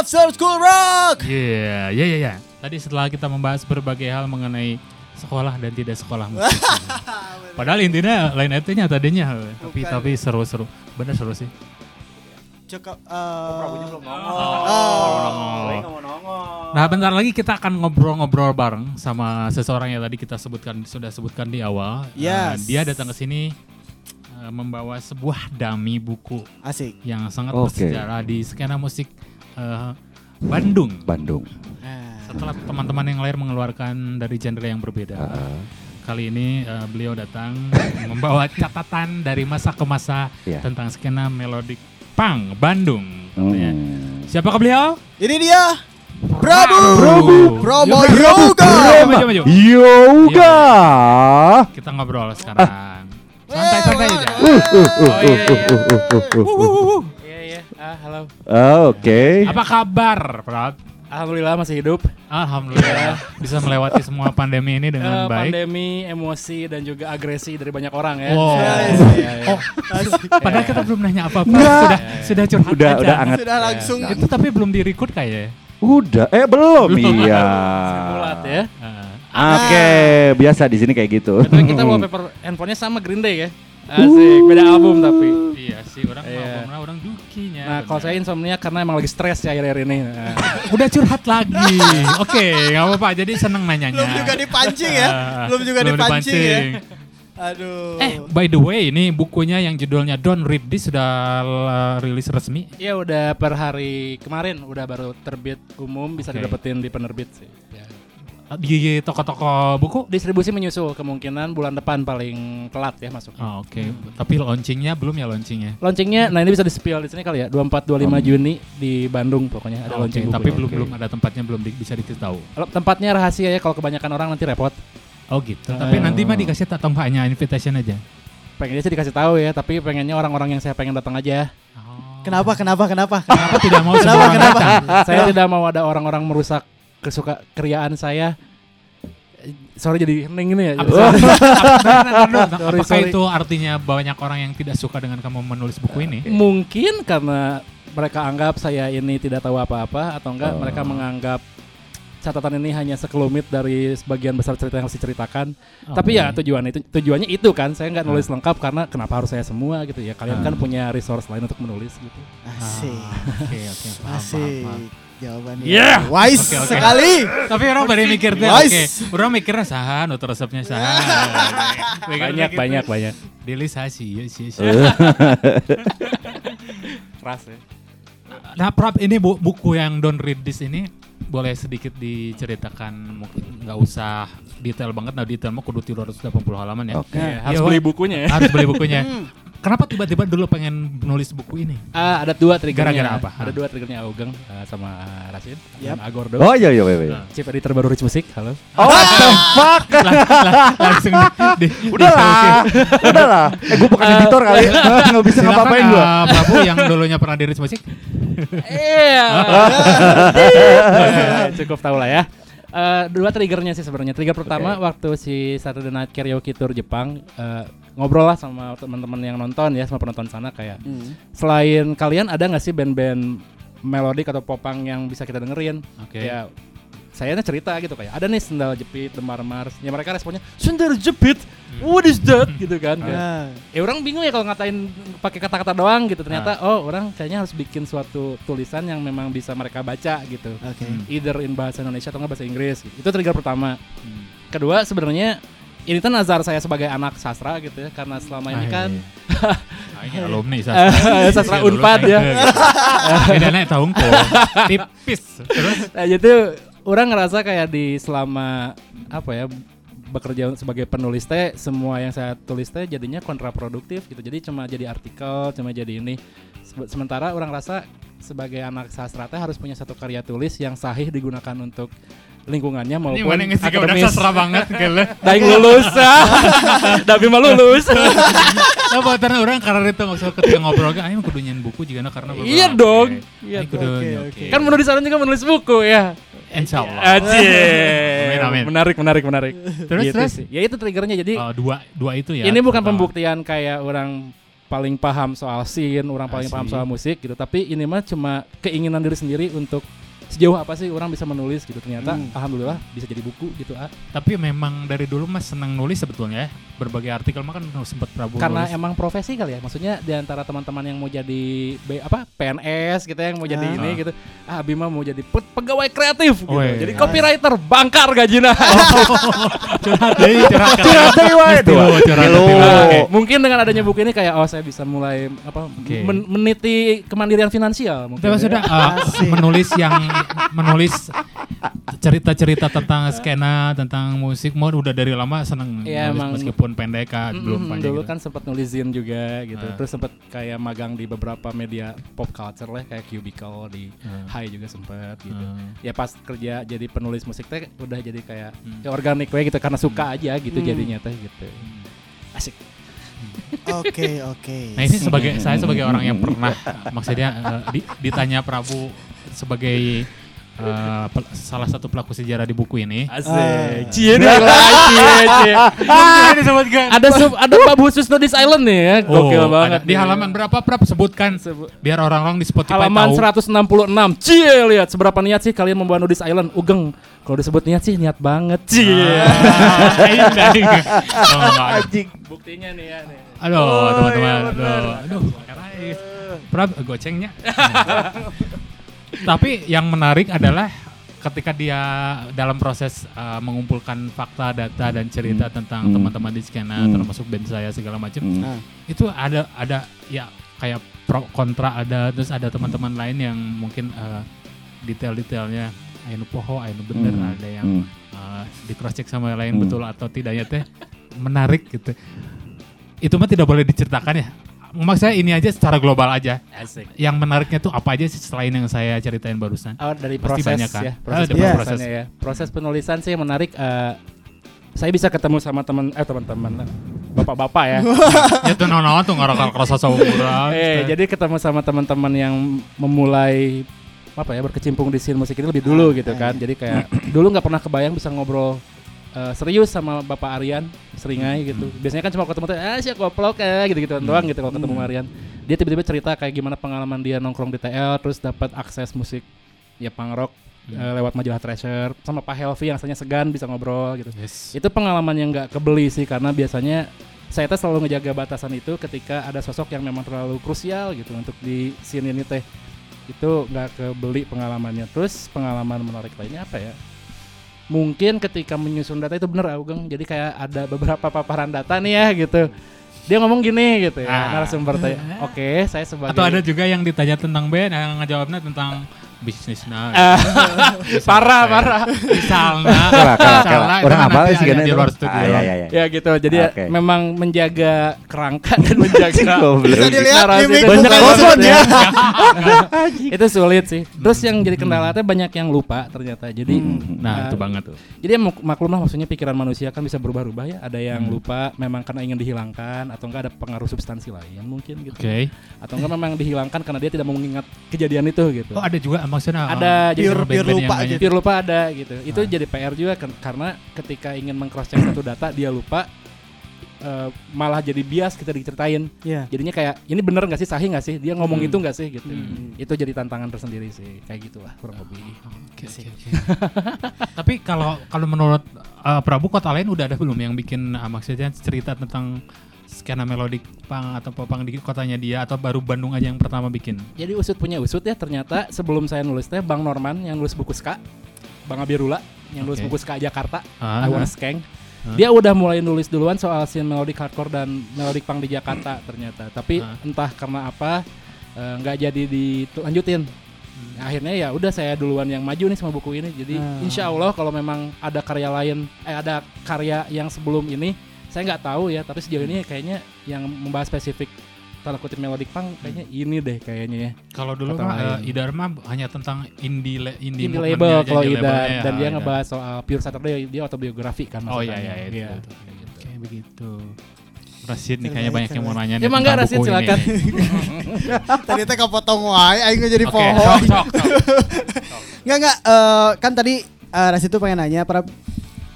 After School Rock. Iya, iya, iya, iya. Tadi setelah kita membahas berbagai hal mengenai sekolah dan tidak sekolah musik. Padahal intinya lain artinya tadinya, tapi Bukan. tapi seru-seru. Bener seru sih. Cukup. Eh belum Oh. nongol. Nggak mau nongol. Nah, bentar lagi kita akan ngobrol-ngobrol bareng sama seseorang yang tadi kita sebutkan sudah sebutkan di awal. Yes. dia datang ke sini eh, membawa sebuah dummy buku asik. yang sangat Oke. bersejarah di skena musik eh, Bandung. Bandung. Nah, Setelah teman-teman yang lain mengeluarkan dari genre yang berbeda. Ah, Kali ini eh, beliau datang membawa catatan dari masa ke masa Iya. tentang skena melodik punk Bandung. katanya. hmm. Siapakah beliau? ini dia Prabu. Prabu. Promo Yo, Yoga. Maju. Yoga. Kita ngobrol sekarang. Santai-santai aja. Uh, uh, uh, Oh, iya, uh, iya. uh, uh, uh, uh, uh. Ah halo. Ah, Oke. Apa kabar, Prat? Alhamdulillah masih hidup. Alhamdulillah bisa melewati semua pandemi ini dengan Eh, baik. pandemi, emosi dan juga agresi dari banyak orang ya. Wow. Iya, iya, iya. Oh, padahal kita belum nanya apa-apa. Sudah sudah curhat Udah aja. udah anget. Sudah langsung. Itu tapi belum di-record kayaknya. Udah. Eh belum iya. Bulat ya. Ah. Oke, biasa di sini kayak gitu. Tapi kita wallpaper handphonenya sama Green Day ya. Asik, beda album tapi. Iya sih, orang Iya. ngomongnya orang dukinya. Nah, kalau saya insomnia karena emang lagi stres ya akhir-akhir ini. Nah, udah curhat lagi. Oke, nggak apa-apa. Jadi seneng nanyanya. Belum juga dipancing ya. Belum juga belum dipancing ya. dipancing. Aduh. Eh, by the way, ini bukunya yang judulnya Don't Read This sudah la- rilis resmi. ya udah per hari kemarin udah baru terbit umum bisa Oke. didapetin di penerbit sih. Ya. Di toko-toko buku. Distribusi menyusul kemungkinan bulan depan paling telat ya masuk. Oh, Oke, tapi launchingnya belum ya launchingnya. Launchingnya, nah ini bisa di-spill di sini kali ya, 24-25 Juni di Bandung pokoknya ada launching buku. tapi belum Oke. belum ada tempatnya belum di- bisa dikasih tahu. Kalau Tempatnya rahasia ya, kalau kebanyakan orang nanti repot. Oh gitu. Tapi Oh. nanti mah dikasih enggak hanya invitation aja. Pengennya sih dikasih tahu ya, tapi pengennya orang-orang yang saya pengen datang aja. Kenapa? Kenapa? Kenapa? Kenapa tidak mau Kenapa, semua orang kenapa? datang? saya tidak mau ada orang-orang merusak kesuka kriaan saya. Sorry jadi hening ini ya. Apa- Bentar, bentar, bentar. Sorry, Apakah sorry. itu artinya banyak orang yang tidak suka dengan kamu menulis buku ini? Mungkin karena mereka anggap saya ini tidak tahu apa-apa atau enggak Oh. mereka menganggap catatan ini hanya sekelumit dari sebagian besar cerita yang harus diceritakan. Tapi ya tujuan itu tujuannya itu kan saya nggak nulis lengkap karena kenapa harus saya semua gitu ya. Kalian kan Ah. punya resource lain untuk menulis gitu. Asik. Ah, Oke, oke. paham, paham, Asik. paham. Jawabannya. Yeah. Wise Oke, oke. sekali. Tapi orang pada mikir deh, Wise. oke. Orang mikirnya saha, nutur resepnya saha. Banyak banyak banyak. Dilisasi, ya sih. Keras ya. Nah, Prab, ini bu- buku yang Don't Read This ini boleh sedikit diceritakan mungkin nggak usah detail banget nah detail mah kudu 380 halaman ya. Oke. Ya, harus Iya, beli bukunya ya. Harus beli bukunya. Kenapa tiba-tiba dulu pengen menulis buku ini? Ah, ada dua triggernya. Gara-gara apa? Ada Ah. dua triggernya Augeng eh, sama Rasid Yap. dan Agordo. Oh iya iya iya. iya. Chief editor baru Rich Music. Halo. Oh what the fuck? Lang- lang- langsung di, di, Udahlah. Udahlah. Eh gue bukan editor kali. Enggak bisa Silakan ngapain gua. uh, Prabu yang dulunya pernah di Rich Music. Iya. Cukup tahu lah ya. Eh, dua triggernya sih sebenarnya. Trigger pertama Oke. waktu si Saturday Night Karaoke Tour Jepang eh, ngobrol lah sama teman-teman yang nonton ya sama penonton sana kayak Hmm. selain kalian ada nggak sih band-band melodik atau popang yang bisa kita dengerin? Oke. Ya saya cerita gitu kayak ada nih sendal jepit, lembar mars. Ya mereka responnya sendal jepit, what is that? gitu kan. Nah, Ya orang bingung ya kalau ngatain pakai kata-kata doang gitu. Ternyata oh orang kayaknya harus bikin suatu tulisan yang memang bisa mereka baca gitu. Oke. Hmm. Either in bahasa Indonesia atau nggak bahasa Inggris. Gitu. Itu trigger pertama. Hmm. Kedua sebenarnya ini kan nazar saya sebagai anak sastra gitu ya karena selama ini Ah, kan iya. Ah, ini alumni Eh, sastra. sastra Iya, Unpad ya. naik ke, gitu. Beda naik tahun kok. Tipis. Terus Nah, jadi orang ngerasa kayak di selama apa ya bekerja sebagai penulis teh semua yang saya tulis teh jadinya kontraproduktif gitu. Jadi cuma jadi artikel, cuma jadi ini. Se- Sementara orang rasa sebagai anak sastra teh harus punya satu karya tulis yang sahih digunakan untuk lingkungannya ini maupun mana ngisi udah akademis. sastra banget gila. Daing lulus. Tapi mah lulus. Nah, buat orang karena itu maksud ketika ngobrol kan, ayo kudu nyen buku juga karena beberapa- Iya dong. Iya Ini kudu. Kan menulis orang juga menulis buku ya. Insya Allah. Aji. Amin, amin. Menarik, menarik, menarik. Terus, Gitu terus? sih. Ya itu triggernya. Jadi Oh, dua dua itu ya. ini bukan pembuktian kayak orang paling paham soal scene, orang paling paham soal musik gitu. Tapi ini mah cuma keinginan diri sendiri untuk sejauh apa sih orang bisa menulis gitu. Ternyata Hmm. alhamdulillah bisa jadi buku gitu ah. Tapi memang dari dulu mas senang nulis sebetulnya ya. Berbagai artikel mah kan sempat Prabu Karena nulis. emang profesi kali ya. Maksudnya di antara teman-teman yang mau jadi B- apa PNS gitu yang mau jadi Ah. ini gitu. Ah Bima mau jadi pe- pegawai kreatif gitu. Weh. Jadi copywriter bangkar curhat deh, curhat. Curhat. Oke. Mungkin dengan adanya buku ini kayak oh saya bisa mulai apa Oke. men- meniti kemandirian finansial mungkin. Ya. maksudnya uh, menulis yang menulis cerita-cerita tentang skena, tentang musik, mau udah dari lama seneng Iya, nulis emang. meskipun pendek kan, Mm-mm, belum panjang. dulu gitu. kan sempat nulis zine juga gitu. Ah. Terus sempat kayak magang di beberapa media pop culture lah kayak Cubicle di Ah. High juga sempat gitu. Ah. Ya pas kerja jadi penulis musik teh udah jadi kayak Hmm. ya organik we gitu karena suka aja gitu Hmm. jadinya teh gitu. Asik. Oke, oke. Nah ini sebagai saya sebagai orang yang pernah maksudnya eh, di- ditanya Prabu sebagai eh, pel- salah satu pelaku sejarah di buku ini. Asik. Cie nih lah, cie, cie. Ada sub, ada bab khusus no this island nih ya. Gokil Oh, banget. ada- Di halaman berapa Prab sebutkan Sebut- biar orang-orang di Spotify Halaman tahu. 166. Cie lihat seberapa niat sih kalian membawa Nudis Island Ugeng. Kalau disebut niat sih niat banget. Cie. Ah, indah, indah. Oh. Buktinya nih ya nih. Aduh, teman-teman. Aduh, aduh. Karai. Prab, gocengnya. Tapi yang menarik adalah ketika dia dalam proses uh, mengumpulkan fakta, data dan cerita tentang Hmm. teman-teman di skena Hmm. termasuk band saya segala macam, Hmm. Nah, itu ada ada ya kayak pro kontra ada terus ada teman-teman lain yang mungkin uh, detail-detailnya ayo poho, ayo bener, Hmm. ada yang Hmm. uh, di cross check sama yang lain Hmm. betul atau tidaknya teh menarik gitu. Itu mah tidak boleh diceritakan ya. Maksud saya ini aja secara global aja. Asik. Yang menariknya tuh apa aja sih selain yang saya ceritain barusan? Oh, dari Pasti proses banyak kan? ya. Ah, Proses dari proses. penulisannya ya. Proses penulisan sih yang menarik eh, saya bisa ketemu sama teman eh teman-teman. Bapak-bapak ya. ya tuh nono tuh ngarang kerasa sauran. eh, jadi ketemu sama teman-teman yang memulai apa ya berkecimpung di scene musik ini lebih dulu gitu kan. Jadi kayak dulu nggak pernah kebayang bisa ngobrol eh, serius sama Bapak Aryan seringai gitu. Biasanya kan cuma ketemu tuh ah sih goblok ya gitu-gitu doang gitu kalau ketemu Aryan. Dia tiba-tiba cerita kayak gimana pengalaman dia nongkrong di TL terus dapat akses musik ya punk rock eh, lewat majalah Treasure sama Pak Helvi yang asalnya segan bisa ngobrol gitu. Yes. Itu pengalaman yang nggak kebeli sih karena biasanya saya tuh selalu ngejaga batasan itu ketika ada sosok yang memang terlalu krusial gitu untuk di scene ini teh itu nggak kebeli pengalamannya terus pengalaman menarik lainnya apa ya mungkin ketika menyusun data itu bener Augeng. Jadi kayak ada beberapa paparan data nih ya gitu. Dia ngomong gini gitu ya Ah. narasumber teh oke saya sebagai Atau ada juga yang ditanya tentang band yang ngejawabnya tentang bisnis nah. Ah, parah parah Misalnya, Kalah, kalah, misalnya kalah. itu Orang apa sih gini di itu? luar studio. Iya, iya, iya. ya gitu jadi ya memang menjaga kerangka dan menjaga bisa dilihat itu Banyak maksudnya. ya. itu sulit sih. Terus yang jadi kendalanya banyak yang lupa ternyata. Jadi Nah, eh, itu banget tuh. jadi ya mak- maklum lah maksudnya pikiran manusia kan bisa berubah-ubah ya. Ada yang Hmm. lupa memang karena ingin dihilangkan atau enggak ada pengaruh substansi lain mungkin gitu. Oke. Atau enggak memang dihilangkan karena dia tidak mau mengingat kejadian itu gitu. Oh, ada juga maksudnya Ada, uh, jadi pure- pure yang lupa aja. Pure lupa ada gitu. Itu Ah. jadi PR juga karena ketika ingin mengcross check satu data dia lupa eh, malah jadi bias kita diceritain. Iya. Jadinya kayak ini bener nggak sih sahih nggak sih dia ngomong Hmm. itu nggak sih gitu. Hmm. Itu jadi tantangan tersendiri sih kayak gitulah kurang lebih. Oke, oke, oke. Tapi kalau kalau menurut uh, Prabu kota lain udah ada belum yang bikin uh, maksudnya cerita tentang skena melodik pang atau popang di kotanya dia atau baru Bandung aja yang pertama bikin? Jadi usut punya usut ya ternyata sebelum saya nulis teh Bang Norman yang nulis buku ska, Bang Abirula yang nulis Oke. buku ska Jakarta, Ah, I Wanna ah. Skeng. Hah? Dia udah mulai nulis duluan soal scene melodic hardcore dan melodic punk di Jakarta ternyata. Tapi Hah? entah karena apa eh, nggak jadi dilanjutin. Akhirnya ya udah saya duluan yang maju nih sama buku ini. Jadi Ah. insya Allah kalau memang ada karya lain, eh ada karya yang sebelum ini, saya nggak tahu ya. Tapi sejauh ini kayaknya yang membahas spesifik tanda kutip melodic punk kayaknya ini deh kayaknya ya. Kalau dulu mah uh, Idar mah hanya tentang indie le- indie, Indie label aja, kalau indie Ida labelnya, dan ya, dia Ida. ngebahas soal Pure Saturday dia autobiografi kan Oh iya iya, iya, Iya. betul, betul. Oke begitu. Rasid nih kayaknya banyak yang mau nanya nih Emang tentang nggak, Rasid? Silakan. Tadi teh kepotong wae aing jadi Oke, pohon. Enggak enggak eh, kan tadi uh, Ras itu pengen nanya Prab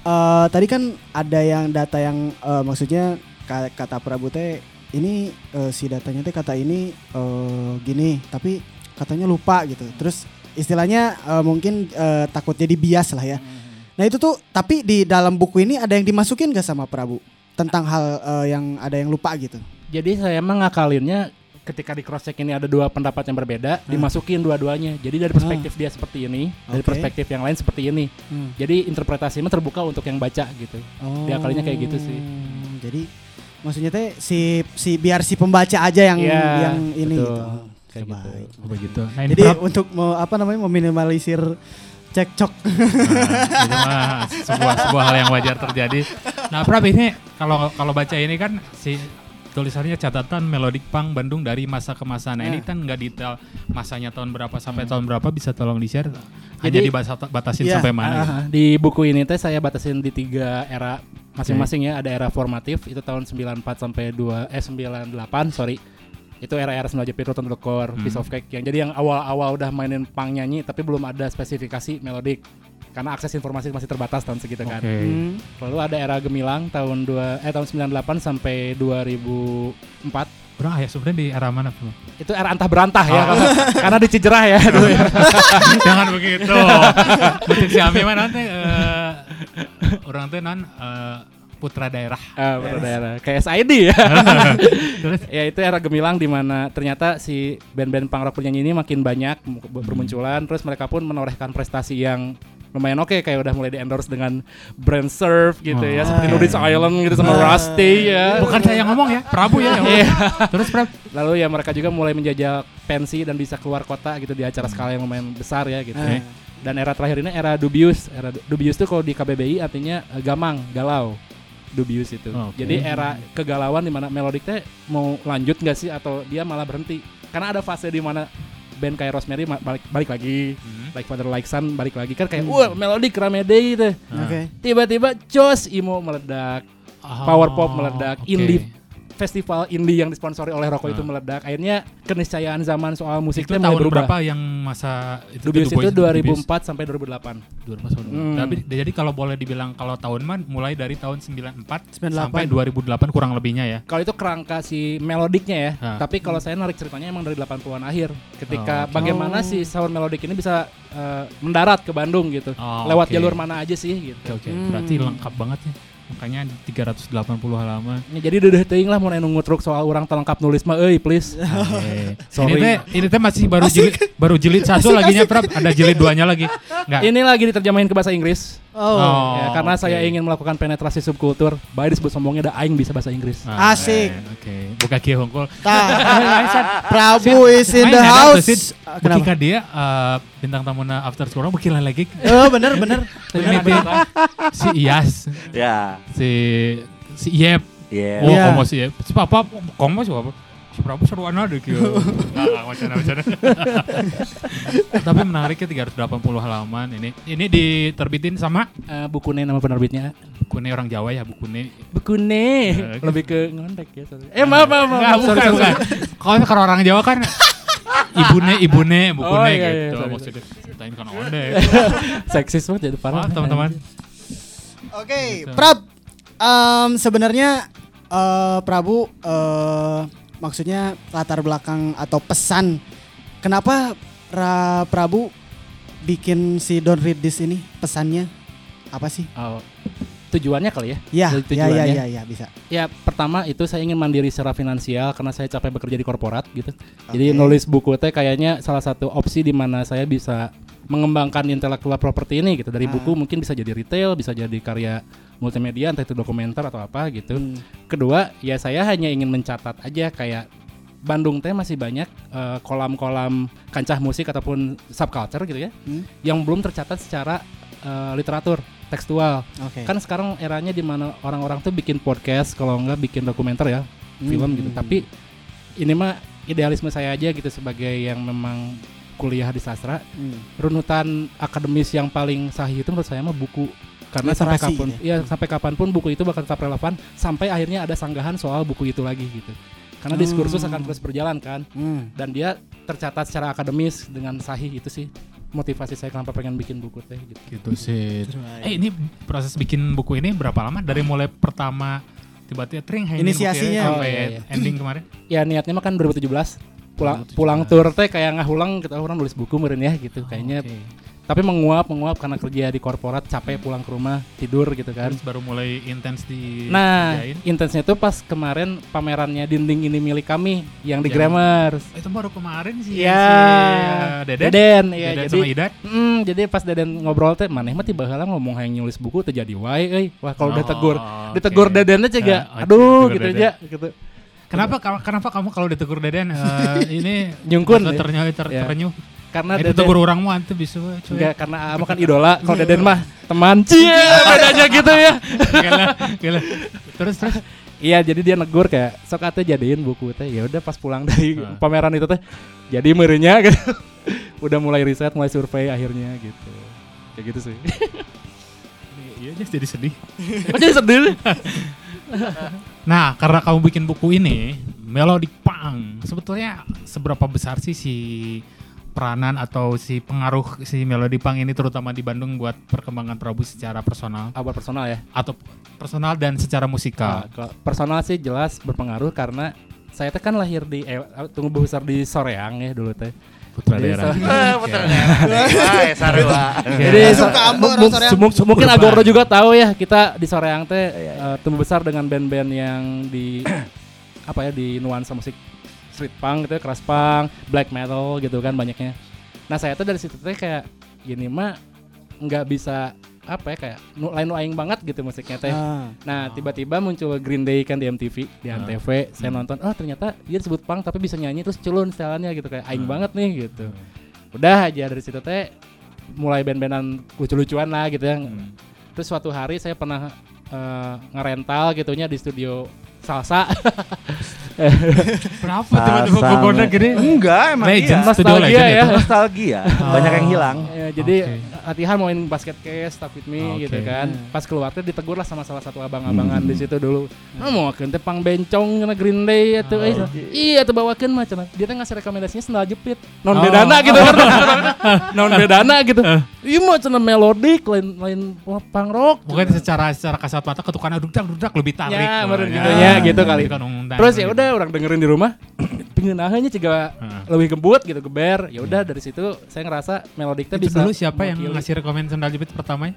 eh, tadi kan ada yang data yang eh, maksudnya ka- kata Prabu teh ini eh, si datanya teh kata ini eh, gini tapi katanya lupa gitu. Terus istilahnya eh, mungkin eh, takut jadi bias lah ya. Nah itu tuh tapi di dalam buku ini ada yang dimasukin gak sama Prabu? Tentang hal eh, yang ada yang lupa gitu. Jadi saya emang ngakalinnya ketika di cross check ini ada dua pendapat yang berbeda, dimasukin dua-duanya. Jadi dari perspektif dia seperti ini, dari Oke. perspektif yang lain seperti ini. Hmm. Jadi interpretasinya terbuka untuk yang baca gitu. Oh. Diakalinya kayak gitu sih. Jadi maksudnya teh si si biar si pembaca aja yang Iya, yang ini betul. gitu. Kayak gitu. Oh, begitu. Nah, ini Jadi Prab, untuk mau apa namanya meminimalisir cekcok. Nah, itu mah sebuah sebuah hal yang wajar terjadi. Nah, Prab ini kalau kalau baca ini kan si tulisannya catatan melodik punk Bandung dari masa ke masa. Nah, ini Ya. kan nggak detail masanya tahun berapa sampai tahun berapa bisa tolong di-share. Hanya Jadi- dibatasin Iya. sampai mana? Ah, di buku ini teh saya batasin di tiga era masing-masing ya. Ada era formatif itu tahun 94 sampai 2 eh 98 sorry. Itu era-era Sembilan Jepit Rotten Core, Hmm. Piece of Cake yang jadi yang awal-awal udah mainin punk nyanyi tapi belum ada spesifikasi melodik karena akses informasi masih terbatas tahun segitu kan. Oke. Hmm. Lalu ada era Gemilang tahun 2 eh tahun 98 sampai 2004. Bro, ya sebenarnya di era mana, Bro? Itu era antah berantah ya Oh. karena, karena di Cijerah ya dulu ya. Jangan begitu. Betul si Ami mah nanti eh, orang teh non eh, putra daerah. Ah, betul daerah. Kayak SID ya. Terus ya itu era gemilang di mana ternyata si band-band punk rock penyanyi ini makin banyak bermunculan terus mereka pun menorehkan prestasi yang lumayan oke kayak udah mulai di endorse dengan brand surf gitu ya Oh, seperti oke. Nudist Island gitu sama Rusty ya bukan saya yang ngomong ya, Prabu ya. yang. Iya. Terus Prab, lalu ya mereka juga mulai menjajal pensi dan bisa keluar kota gitu di acara skala yang lumayan besar ya gitu Ah. dan era terakhir ini era dubious era du- dubious itu kalau di KBBI artinya eh, gamang galau dubious itu Oke. jadi era kegalauan di mana melodik teh mau lanjut nggak sih atau dia malah berhenti karena ada fase di mana band kayak Rosemary ma- balik balik lagi Hmm. like Father like Son balik lagi kan kayak wah melodik rame deh gitu. Oke. tiba-tiba jos emo meledak power pop meledak, oke. indie festival indie yang disponsori oleh Rokok itu Ah. meledak. Akhirnya keniscayaan zaman soal musik Itu itu tahun berubah. berapa yang masa itu Dubious The itu Boys, 2004 sampai 2008. 2004 Hmm. Tapi jadi kalau boleh dibilang kalau tahun man mulai dari tahun 94 98. sampai 2008 kurang lebihnya ya. Kalau itu kerangka si melodiknya ya. Ah. Tapi kalau saya narik ceritanya emang dari 80-an akhir. Ketika Oh, bagaimana Oh. si sound melodik ini bisa eh, mendarat ke Bandung gitu. Oh, Lewat jalur mana aja sih gitu. Oke, oke. Hmm. Berarti lengkap banget ya. Makanya 380 halaman. Ya, jadi udah teuing lah mau nunggu truk soal orang telengkap nulis mah euy please. Oke. Sorry. Ini teh ini teh masih baru jilid baru jilid satu lagi nya Prab. Ada jilid duanya lagi. Enggak. ini lagi diterjemahin ke bahasa Inggris. Oh. Oh. ya, karena oke. saya ingin melakukan penetrasi subkultur. Baik disebut sombongnya ada aing bisa bahasa Inggris. Ah, Asik. Oke. Buka kieu hongkol. Prabu is in the house. Ah, Beki Kenapa? ka dia eh, bintang tamuna after school beki lagi. Oh bener bener. Si Iyas, Ya. si si Yep. Iya. Oh, Iya. komo si Yep. Si Papa, komo si Papa. Si Prabu seruan ada kieu. Ah, wacana wacana. Tapi menariknya 380 halaman ini. Ini diterbitin sama Eh, buku nama penerbitnya Bukune orang Jawa ya, Bukune. Bukune Eh, lebih ke ngondek ya sorry. Eh maaf maaf maaf. Enggak, sorry, bukan, sorry, bukan. Kalau kalau orang Jawa kan ibune, ibune, bukune Oh, iya, iya, gitu. sorry, Maksudnya ceritain kan onde. Seksis banget jadi parah. Maaf teman-teman. Oke, Gitu. Prab. em, sebenarnya eh, Prabu eh, maksudnya latar belakang atau pesan kenapa Ra Prabu bikin si Don't Read This ini pesannya apa sih? Oh, tujuannya kali ya? Ya, Dari ya, ya, tujuannya. ya, ya, bisa. Ya pertama itu saya ingin mandiri secara finansial karena saya capek bekerja di korporat gitu. Jadi Oke. nulis buku teh kayaknya salah satu opsi di mana saya bisa mengembangkan intellectual property ini gitu. Dari Ah. buku mungkin bisa jadi retail, bisa jadi karya multimedia entah itu dokumenter atau apa gitu. Hmm. Kedua, ya saya hanya ingin mencatat aja kayak Bandung teh masih banyak eh, kolam-kolam kancah musik ataupun subculture gitu ya Hmm. yang belum tercatat secara eh, literatur tekstual. Oke. Kan sekarang eranya di mana orang-orang tuh bikin podcast kalau enggak bikin dokumenter ya, film Hmm. gitu. Tapi ini mah idealisme saya aja gitu sebagai yang memang kuliah di sastra, Hmm. runutan akademis yang paling sahih itu menurut saya mah buku. Karena sampai kapan gitu ya sampai kapan pun buku itu bakal tetap relevan sampai akhirnya ada sanggahan soal buku itu lagi gitu. Karena diskursus Hmm. akan terus berjalan kan Hmm. dan dia tercatat secara akademis dengan sahih itu sih motivasi saya kenapa pengen bikin buku teh gitu. Gitu sih. Eh ini proses bikin buku ini berapa lama? Dari mulai pertama tiba-tiba tring hanya Inisiasinya. sampai Oh, iya, iya. ending kemarin. Ya niatnya mah kan 2017 pulang 2017. pulang tour teh kayak ngahulang kita orang nulis buku meureun ya gitu kayaknya Oke. tapi menguap menguap karena kerja di korporat capek pulang ke rumah tidur gitu kan Terus baru mulai intens di nah kerjain. intensnya itu pas kemarin pamerannya dinding ini milik kami yang di Yang- Grammars itu baru kemarin sih ya si uh, Deden, Deden ya Deden jadi sama Idat. Mm, jadi pas Deden ngobrol teh maneh mah tiba heula ngomong hayang nulis buku teh jadi wae euy. Wah kalau udah Oh, tegur, oke. ditegur Dedennya cega. Ah, oke, Aduh ditegur gitu Deden. aja gitu. Kenapa kalau- kenapa kamu kalau ditegur Deden eh, ini Nyungkun, ya? ternyata ter, Ya. terenyuh. Karena Itu Deden tegur orang mah itu bisa cuy. enggak karena Amo kan idola, kalau Deden mah teman. Cie, bedanya gitu ya. Gila, gila. Terus terus Iya, jadi dia negur kayak sok atuh jadiin buku teh. Ya udah pas pulang dari Ah. pameran itu teh jadi merenya gitu. udah mulai riset, mulai survei akhirnya gitu. Kayak gitu sih. iya aja jadi sedih. Kok jadi sedih? Nah, karena kamu bikin buku ini, Melodic Punk, sebetulnya seberapa besar sih si peranan atau si pengaruh si Melodic Punk ini terutama di Bandung buat perkembangan Prabu secara personal Apa personal ya? atau personal dan secara Nah, musikal? kalau personal sih jelas berpengaruh karena saya teh kan lahir di eh, tumbuh besar di Soreang ya dulu teh. Putra daerah. Putra Wah, sarua. Jadi mungkin. Agordo juga tahu ya kita di Soreang teh eh, tumbuh besar dengan band-band yang di apa ya di nuansa musik street punk gitu, ya, keras punk, black metal gitu kan banyaknya. Nah saya tuh dari situ teh kayak gini mah nggak bisa apa ya kayak nu, lain nu aing banget gitu musiknya teh. Ah. Nah, tiba-tiba muncul Green Day kan di MTV, di Ah. Antv. Saya nonton, oh ternyata dia disebut punk tapi bisa nyanyi terus culun setelannya gitu kayak aing Ah. banget nih gitu. Udah aja dari situ teh mulai band-bandan lucu-lucuan lah gitu ya. Hmm. Terus suatu hari saya pernah eh, ngerental gitunya di studio salsa. Berapa Asal. gogoda gede? Enggak, emang Legend, iya. Nostalgia ya. Nostalgia. Banyak yang hilang. Ya, jadi Oke. latihan main basket case, stuck with me Oke. gitu kan. Hmm. Pas keluar tuh ditegur lah sama salah satu abang-abangan Hmm. di situ dulu. Ah mau akeun teh pang bencong cenah Green Day atuh Oh. euy. Iya tuh bawakeun mah cenah. Dia teh ngasih rekomendasinya sendal jepit. Non Oh. bedana gitu kan. non bedana gitu. Iya mah cenah melodik lain lain pang rock. Mungkin secara secara kasat mata ketukan dudak dudak lebih tarik. Ya, meren ya. gitu ya, gitu kali. Kan Terus ya gitu. Udah orang dengerin di rumah. Pingin ahanya juga Heeh. lebih gembut gitu geber. Ya udah dari situ saya ngerasa melodik teh Itu bisa dulu siapa yang ngasih rekomend sendal jepit pertamanya?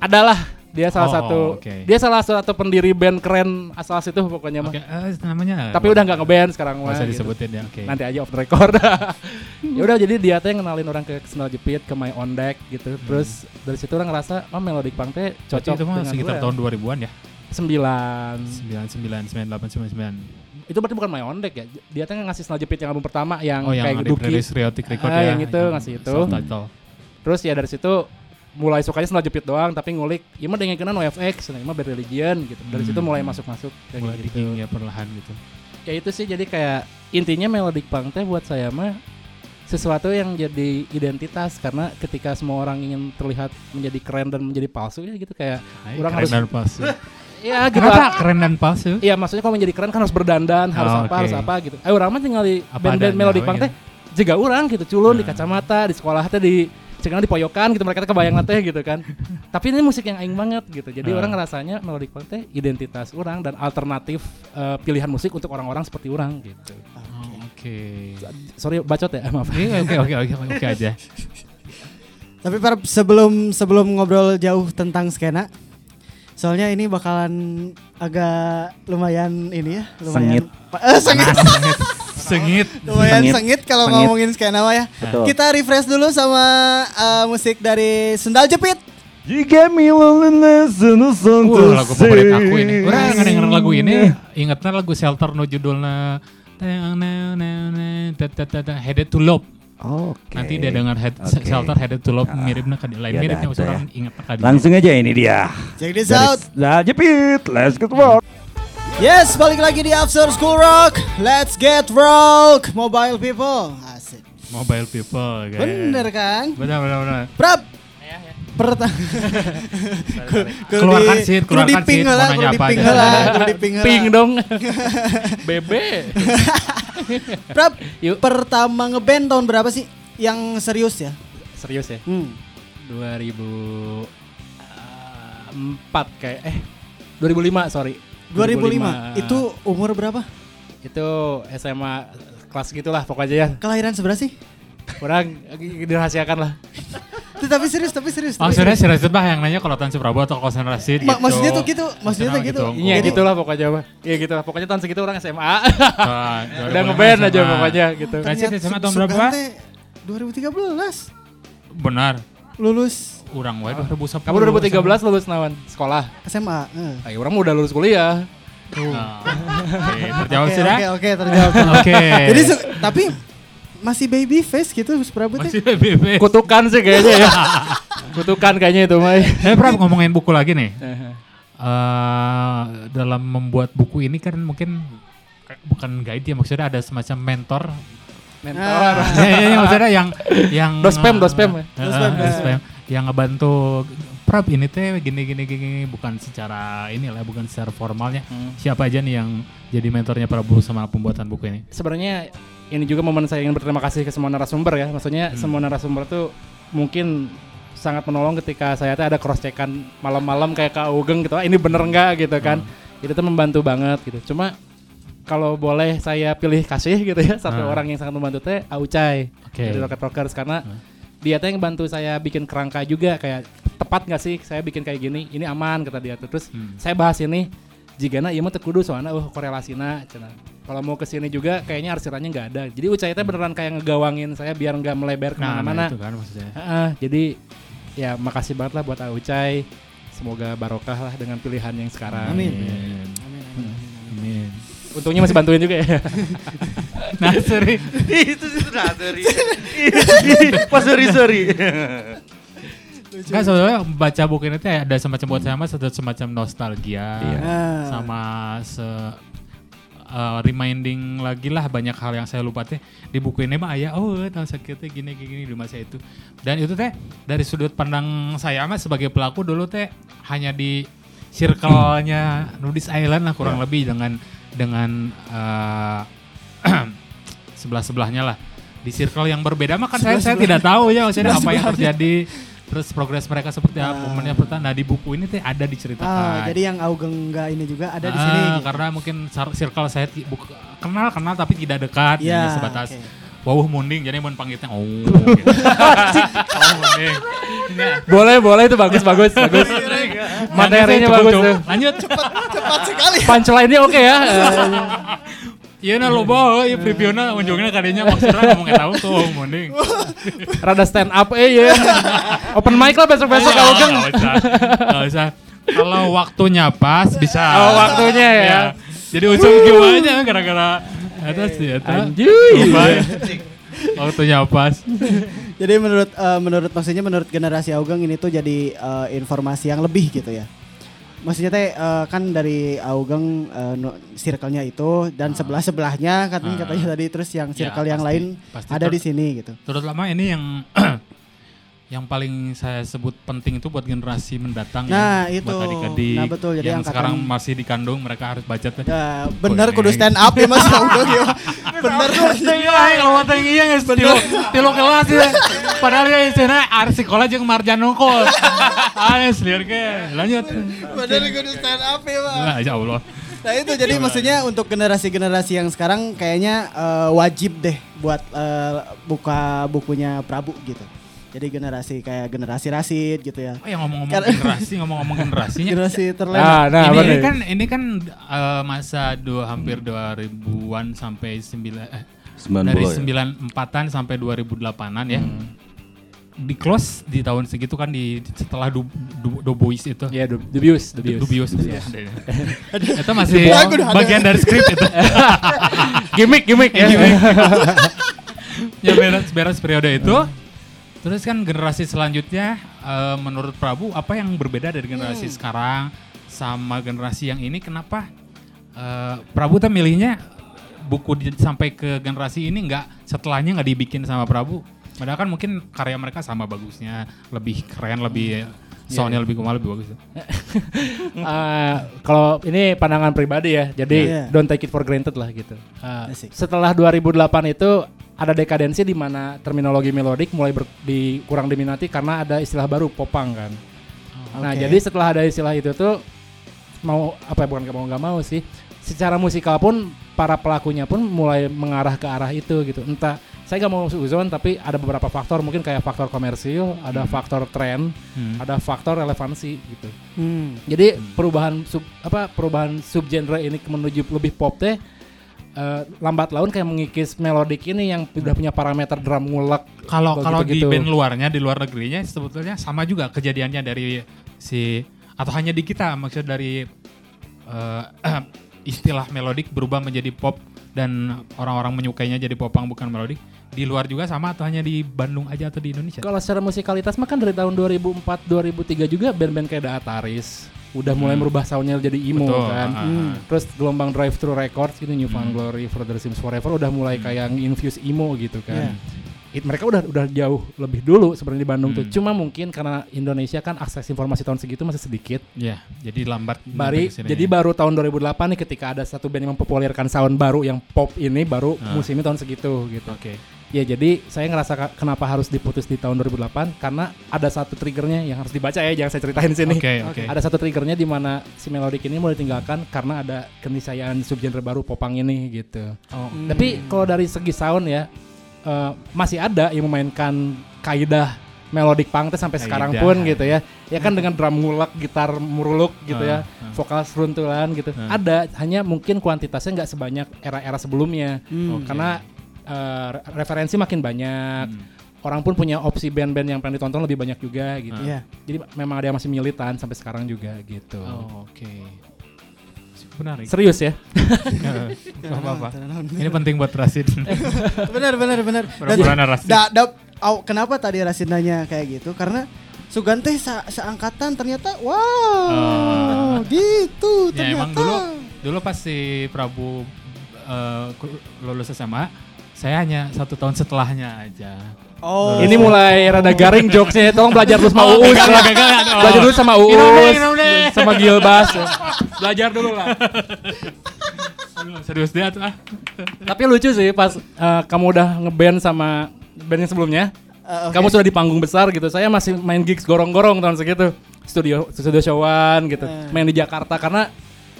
adalah dia salah Oh, satu oke. dia salah satu pendiri band keren asal situ pokoknya mah Oke, eh, namanya. tapi udah nggak ngeband sekarang mah usah gitu. ya. Oke. nanti aja off the record ya udah jadi dia teh ngenalin orang ke Sendal Jepit ke My On Deck gitu terus dari situ orang ngerasa oh melodic punk teh Berarti cocok itu mah sekitar gue. tahun 2000-an ya. sembilan 99, 98, 99. Itu berarti bukan My On Deck ya dia teh ngasih Sendal Jepit yang album pertama yang Oh, yang kayak Duki Riotic Record Ah, ya. yang itu, ngasih itu. Terus ya dari situ mulai sukanya Sendal Jepit doang tapi ngulik ya mah dengan kenal NoFX nah mah Bad Religion gitu dari situ Hmm. mulai masuk-masuk kayak Mulai gitu ya perlahan gitu. ya itu sih jadi kayak intinya melodic punk teh buat saya mah sesuatu yang jadi identitas karena ketika semua orang ingin terlihat menjadi keren dan menjadi palsu ya gitu kayak Ay, Orang keren harus- dan palsu. ya gitu Kenapa keren dan palsu? Iya maksudnya kalau menjadi keren kan harus berdandan harus Oh, apa oke. harus apa gitu eh orang mah tinggal di band-band oh, punk iya. teh jaga orang gitu culun di Nah. kacamata di sekolah teh di cekana di poyokan gitu mereka kebayang teh gitu kan tapi ini musik yang aing banget gitu jadi Ah. orang ngerasanya melodic punk teh identitas orang dan alternatif eh, pilihan musik untuk orang-orang seperti orang gitu Oh, Oke. sorry bacot ya maaf Iya, Oke oke oke oke aja. Tapi para sebelum sebelum ngobrol jauh tentang skena, soalnya ini bakalan agak lumayan ini ya, lumayan Sengit. Eh, sengit. Sengit. lumayan Sengit. sengit kalau Sengit. ngomongin skena mah ya. Betul. Kita refresh dulu sama eh, musik dari Sendal Jepit. You gave me loneliness and a song to Wah, lagu favorit aku ini. Orang ngedenger lagu ini, ingetnya lagu Shelter no judulnya Headed to Love. Oke. Nanti dia dengar head, Oke. Shelter Headed to Love miripnya ke lain Ya, miripnya usah orang inget ke dia. Langsung aja ini dia. Check this Dari out. Nah, jepit, let's get work. Yes, balik lagi di After School Rock. Let's get rock, mobile people. Asik. Mobile People. kayak. Bener kan? Bener bener bener. Prap. Pertama. Keluarkan seat, keluarkan seat, mau nanya apa aja. Ping ping dong bebe Prap, Yuk. pertama ngeband tahun berapa sih? Yang serius ya? serius ya Hmm. 2004 kayak eh 2005 sorry 2005. Itu umur berapa? itu SMA kelas gitulah pokoknya ya. Kelahiran seberapa sih? Kurang dirahasiakan lah. Tapi serius, tapi serius. Maksudnya serius. si Rasid bah yang nanya kalau Tan Prabowo atau Kosan Rasid Ma- gitu. maksudnya tuh gitu, maksudnya tuh gitu. Maksudnya Iya Jadi- gitulah pokoknya mah. Iya gitulah. Pokoknya tahun segitu orang SMA. Ah, Udah 2005 ngeband aja pokoknya gitu. Rasid SMA tahun berapa? Sugante 2013 Benar. lulus Urang wae 2010. Kamu 2013 lulus nawan sekolah. SMA. eh. Ayo orang udah lulus kuliah. Nah, Oke, terjawab sudah? Oke, oke, terjawab. Oke. Jadi tapi masih baby face gitu Gus Prabu teh. masih BB. Kutukan sih kayaknya ya. Kutukan kayaknya itu mah. Eh, Prab ngomongin buku lagi nih. eh dalam membuat buku ini kan mungkin bukan guide ya maksudnya ada semacam mentor Mentor. ya, ya, ya, maksudnya yang yang Dospem, dospem. Eh, Dospem, dospem. dospem. yang ngebantu Prab ini teh gini gini gini bukan secara inilah bukan secara formalnya Hmm. siapa aja nih yang jadi mentornya Prabu sama pembuatan buku ini Sebenarnya ini juga momen saya ingin berterima kasih ke semua narasumber ya. Maksudnya semua narasumber tuh mungkin sangat menolong ketika saya tuh ada cross checkan malam-malam kayak Kak Ugeng gitu. Ah, ini bener nggak gitu kan. Itu tuh membantu banget gitu. Cuma kalau boleh saya pilih kasih gitu ya satu Hmm. orang yang sangat membantu teh Aucai Oke. dari Rocket Rockers karena dia tuh yang bantu saya bikin kerangka juga kayak tepat nggak sih saya bikin kayak gini ini aman kata dia tuh. terus Hmm. saya bahas ini jika iya mah teu kudu soalnya oh korelasinya cenah kalau mau ke sini juga kayaknya arsirannya nggak ada jadi Ucai teh beneran kayak ngegawangin saya biar nggak melebar nah, ke mana-mana nah itu kan maksudnya Heeh, jadi ya makasih banget lah buat Ucai semoga barokah lah dengan pilihan yang sekarang Amin. Amin. Amin. untungnya masih bantuin juga ya nah sorry itu sih sudah sorry. Pas sorry sorry. Kan sebenarnya baca buku ini tuh ada semacam buat saya mas ada semacam nostalgia Iya. Sama se uh, reminding lagi lah banyak hal yang saya lupa teh. Di buku ini mah ayah oh tahun sakitnya gini gini di masa itu. Dan itu teh dari sudut pandang saya mah sebagai pelaku dulu teh hanya di circle-nya Nudis Island lah kurang lebih dengan dengan uh, sebelah sebelahnya lah. Di circle yang berbeda mah kan saya saya tidak tahu ya maksudnya apa yang terjadi terus progres mereka seperti apa momennya pertama nah di buku ini teh ada diceritakan Ah, jadi yang Augeng enggak ini juga ada di Ah, sini. gitu. karena mungkin circle saya kenal kenal tapi tidak dekat Iya, hanya sebatas oke. wawuh munding jadi mau panggilnya oh gitu. oh munding Ya. boleh boleh itu bagus bagus bagus materinya Cukup, bagus cukup. tuh lanjut Cepat sekali. punchline-nya oke ya iya nah lo bawa iya previewnya ujungnya kadinya maksudnya ngomong tahu tuh munding rada stand up eh ya open mic lah besok besok Iya, kalau geng. nggak usah kalau waktunya pas bisa. Oh, waktunya ya. jadi ujung gimana gara-gara atas ya Anjir. waktunya pas. Jadi menurut eh, menurut maksudnya menurut generasi Augeng ini tuh jadi eh, informasi yang lebih gitu ya. Maksudnya teh eh, kan dari Augeng eh, no- circle-nya itu dan sebelah sebelahnya katanya Ah. katanya tadi terus yang Ya, circle yang pasti. lain Pasti ada di sini gitu. terutama ini yang yang paling saya sebut penting itu buat generasi mendatang Nah, ya, itu. buat adik-adik Nah, betul. Jadi yang angkatan- sekarang masih dikandung mereka harus baca tuh Ya, bener kudu stand up ya Mas. Augeng ya. Bener. Kalau mata iya nggak tilo tilo kelas ya. Padahal ya istilahnya arti sekolah jeung marjan nongkol anes liar ke. Lanjut. Bener kudu stand up ya Pak. nah ya Allah. Nah itu. Jadi maksudnya untuk generasi-generasi yang sekarang kayaknya eh, wajib deh buat eh, buka bukunya Prabu gitu. Jadi generasi kayak generasi Rasid gitu ya. oh yang ngomong-ngomong generasi ngomong-ngomong generasinya Generasi nah terlena. nah ini, bener. ini kan ini kan eh, masa dua hampir 2000-an sampai 9 eh, 90 dari ya. 94-an sampai 2008-an ya. Di close di tahun segitu kan di setelah du, du, Du Bois itu. ya du- dubious Du- dubious Dubious. itu masih bagian dari skrip itu. gimmick gimmick ya ya beres beres periode itu. Terus kan generasi selanjutnya eh, menurut Prabu apa yang berbeda dari generasi sekarang sama generasi yang ini kenapa eh, Prabu tuh milihnya buku di- sampai ke generasi ini nggak setelahnya nggak dibikin sama Prabu padahal kan mungkin karya mereka sama bagusnya lebih keren lebih soundnya lebih kumal lebih bagus Eh, kalau ini pandangan pribadi ya, jadi Iya. don't take it for granted lah gitu. Asik. setelah 2008 itu ada dekadensi di mana terminologi melodik mulai ber, di, kurang diminati karena ada istilah baru popang kan. Nah Oke. jadi setelah ada istilah itu tuh mau apa ya bukan nggak mau nggak mau sih secara musikal pun para pelakunya pun mulai mengarah ke arah itu gitu entah saya nggak mau suzon tapi ada beberapa faktor mungkin kayak faktor komersil ada faktor tren Hmm. ada faktor relevansi gitu Hmm. jadi perubahan sub apa perubahan subgenre ini menuju lebih pop teh eh, lambat laun kayak mengikis melodik ini yang udah punya parameter drum ngulek Kalau Kalau kalau di gitu-gitu. band luarnya di luar negerinya sebetulnya sama juga kejadiannya dari si atau hanya di kita maksud dari eh, istilah melodik berubah menjadi pop dan orang-orang menyukainya jadi popang bukan melodik di luar juga sama atau hanya di Bandung aja atau di Indonesia? Kalau secara musikalitas mah kan dari tahun 2004 2003 juga band-band kayak The Ataris udah mulai Hmm. merubah soundnya jadi emo Betul, kan. ah, ah, Hmm. Terus gelombang Drive Thru Records gitu New Found Hmm. Glory Further Sims Forever udah mulai kayak infuse emo gitu kan. Iya. It, mereka udah udah jauh lebih dulu sebenarnya di Bandung tuh. Hmm. Cuma mungkin karena Indonesia kan akses informasi tahun segitu masih sedikit. Ya, jadi lambat. Bari, jadi ya. baru tahun 2008 nih ketika ada satu band yang mempopulerkan sound baru yang pop ini baru Ah. musimnya tahun segitu gitu. Oke. Ya jadi saya ngerasa kenapa harus diputus di tahun 2008 karena ada satu triggernya yang harus dibaca ya jangan saya ceritain di sini. Oke, oke. Ada satu triggernya di mana si melodic ini mulai ditinggalkan karena ada keniscayaan subgenre baru popang ini gitu. Oh, Hmm. Tapi kalau dari segi sound ya eh, masih ada yang memainkan kaidah melodic punk teh sampai sekarang Kaidah. pun gitu ya. Ya kan dengan drum ngulek, gitar muruluk gitu ya, Ah, ah. vokal seruntulan gitu. Ah. Ada, hanya mungkin kuantitasnya nggak sebanyak era-era sebelumnya. Hmm. Karena eh, re- referensi makin banyak. Hmm. Orang pun punya opsi band-band yang pengen ditonton lebih banyak juga gitu. Ah. Iya. Jadi memang ada yang masih militan sampai sekarang juga gitu. Oh, oke. Menarik. Serius ya? Gak apa-apa. Ini penting buat Rasid. benar benar benar. Dan Pura-pura Rasid. da, da- au, kenapa tadi Rasid nanya kayak gitu? Karena Sugan teh sa- seangkatan ternyata wow Oh. gitu Ya ternyata. emang dulu dulu pas si Prabu eh, ku- lulus SMA, saya hanya satu tahun setelahnya aja. Oh. Ini mulai rada garing jokesnya. Tolong belajar dulu sama Uus. gagal, gagal, gagal. Belajar dulu sama Uus. Deh, minum deh. Sama Gilbas. Belajar dulu lah. Aduh, serius dia tuh ah. Tapi lucu sih pas eh, kamu udah ngeband sama band yang sebelumnya. Eh, oke. Kamu sudah di panggung besar gitu. Saya masih main gigs gorong-gorong tahun segitu. Studio studio showan gitu. Eh. Main di Jakarta karena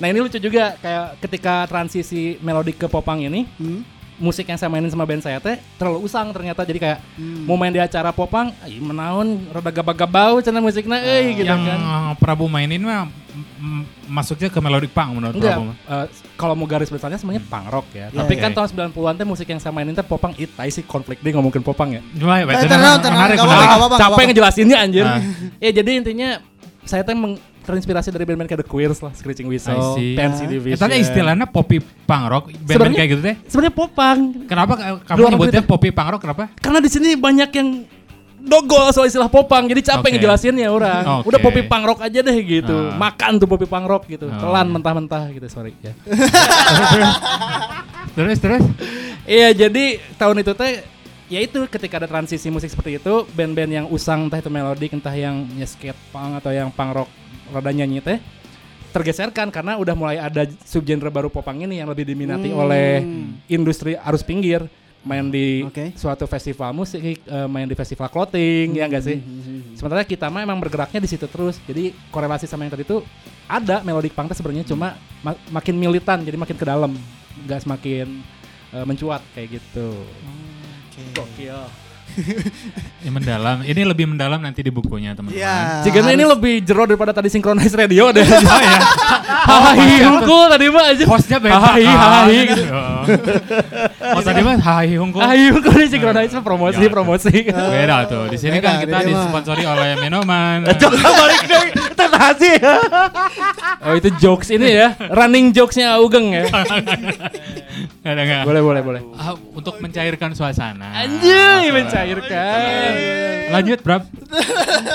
Nah ini lucu juga kayak ketika transisi melodik ke popang ini Hmm. Musik yang saya mainin sama band saya teh terlalu usang ternyata jadi kayak Hmm. mau main di acara popang menaun rada gabag-gabau cenah musiknya euy gitu yang kan. Prabu mainin mah m- masuknya ke melodic punk menurut Enggak, Prabu. mah. eh, kalau mau garis besarnya sebenarnya punk rock ya. Iya, Tapi iya. kan tahun 90-an teh musik yang saya mainin teh popang it tai sih konflik dia ngomongin popang ya. Cuma ya, Eh, menarik, menarik. Capek ngejelasinnya anjir. Ya jadi intinya saya teh meng- terinspirasi dari band-band kayak The Queers lah, Screeching. Fancy Ah. Division. Itu istilahnya poppy punk rock, band-band kayak gitu teh. Sebenarnya popang. Kenapa ka- kamu nyebutnya poppy punk rock kenapa? Karena di sini banyak yang dogol soal istilah popang, jadi capek Oke. ngejelasinnya orang. Oke. Udah popi punk rock aja deh gitu. Ah. Makan tuh popi punk rock gitu. Oh. Telan mentah-mentah gitu, sorry ya. Terus terus. Iya, jadi tahun itu teh ya itu ketika ada transisi musik seperti itu, band-band yang usang entah itu melodik, entah yang ya skate punk atau yang punk rock rada nyanyi teh tergeserkan karena udah mulai ada subgenre baru popang ini yang lebih diminati Hmm. oleh industri arus pinggir main di Oke. suatu festival musik, eh, main di festival clothing ya enggak sih? Sementara kita mah emang bergeraknya di situ terus. Jadi korelasi sama yang tadi itu ada melodic punk teh sebenarnya cuma ma- makin militan jadi makin ke dalam, enggak semakin eh, mencuat kayak gitu. Oke. Gokil. Ini mendalam. Ini lebih mendalam nanti di bukunya teman-teman. Iya. Jika ini lebih jero daripada tadi synchronize radio deh. Oh ya. Hahaha, hungkul tadi mah aja. Hostnya beda. Hahaha, kan? hahaha gitu. Oh. Oh tadi mah hai hungkul. Hahaha, hungkul di synchronize mah promosi, Ya. promosi. Beda tuh. Di sini kan kita disponsori oleh minuman. Coba balik deh. Tenang sih. Oh itu jokes ini ya, running jokesnya Ugeng ya. Nggak ada nggak. Boleh, boleh, boleh. Ah, untuk mencairkan suasana. Anjay, mencairkan. Lanjut, Brab.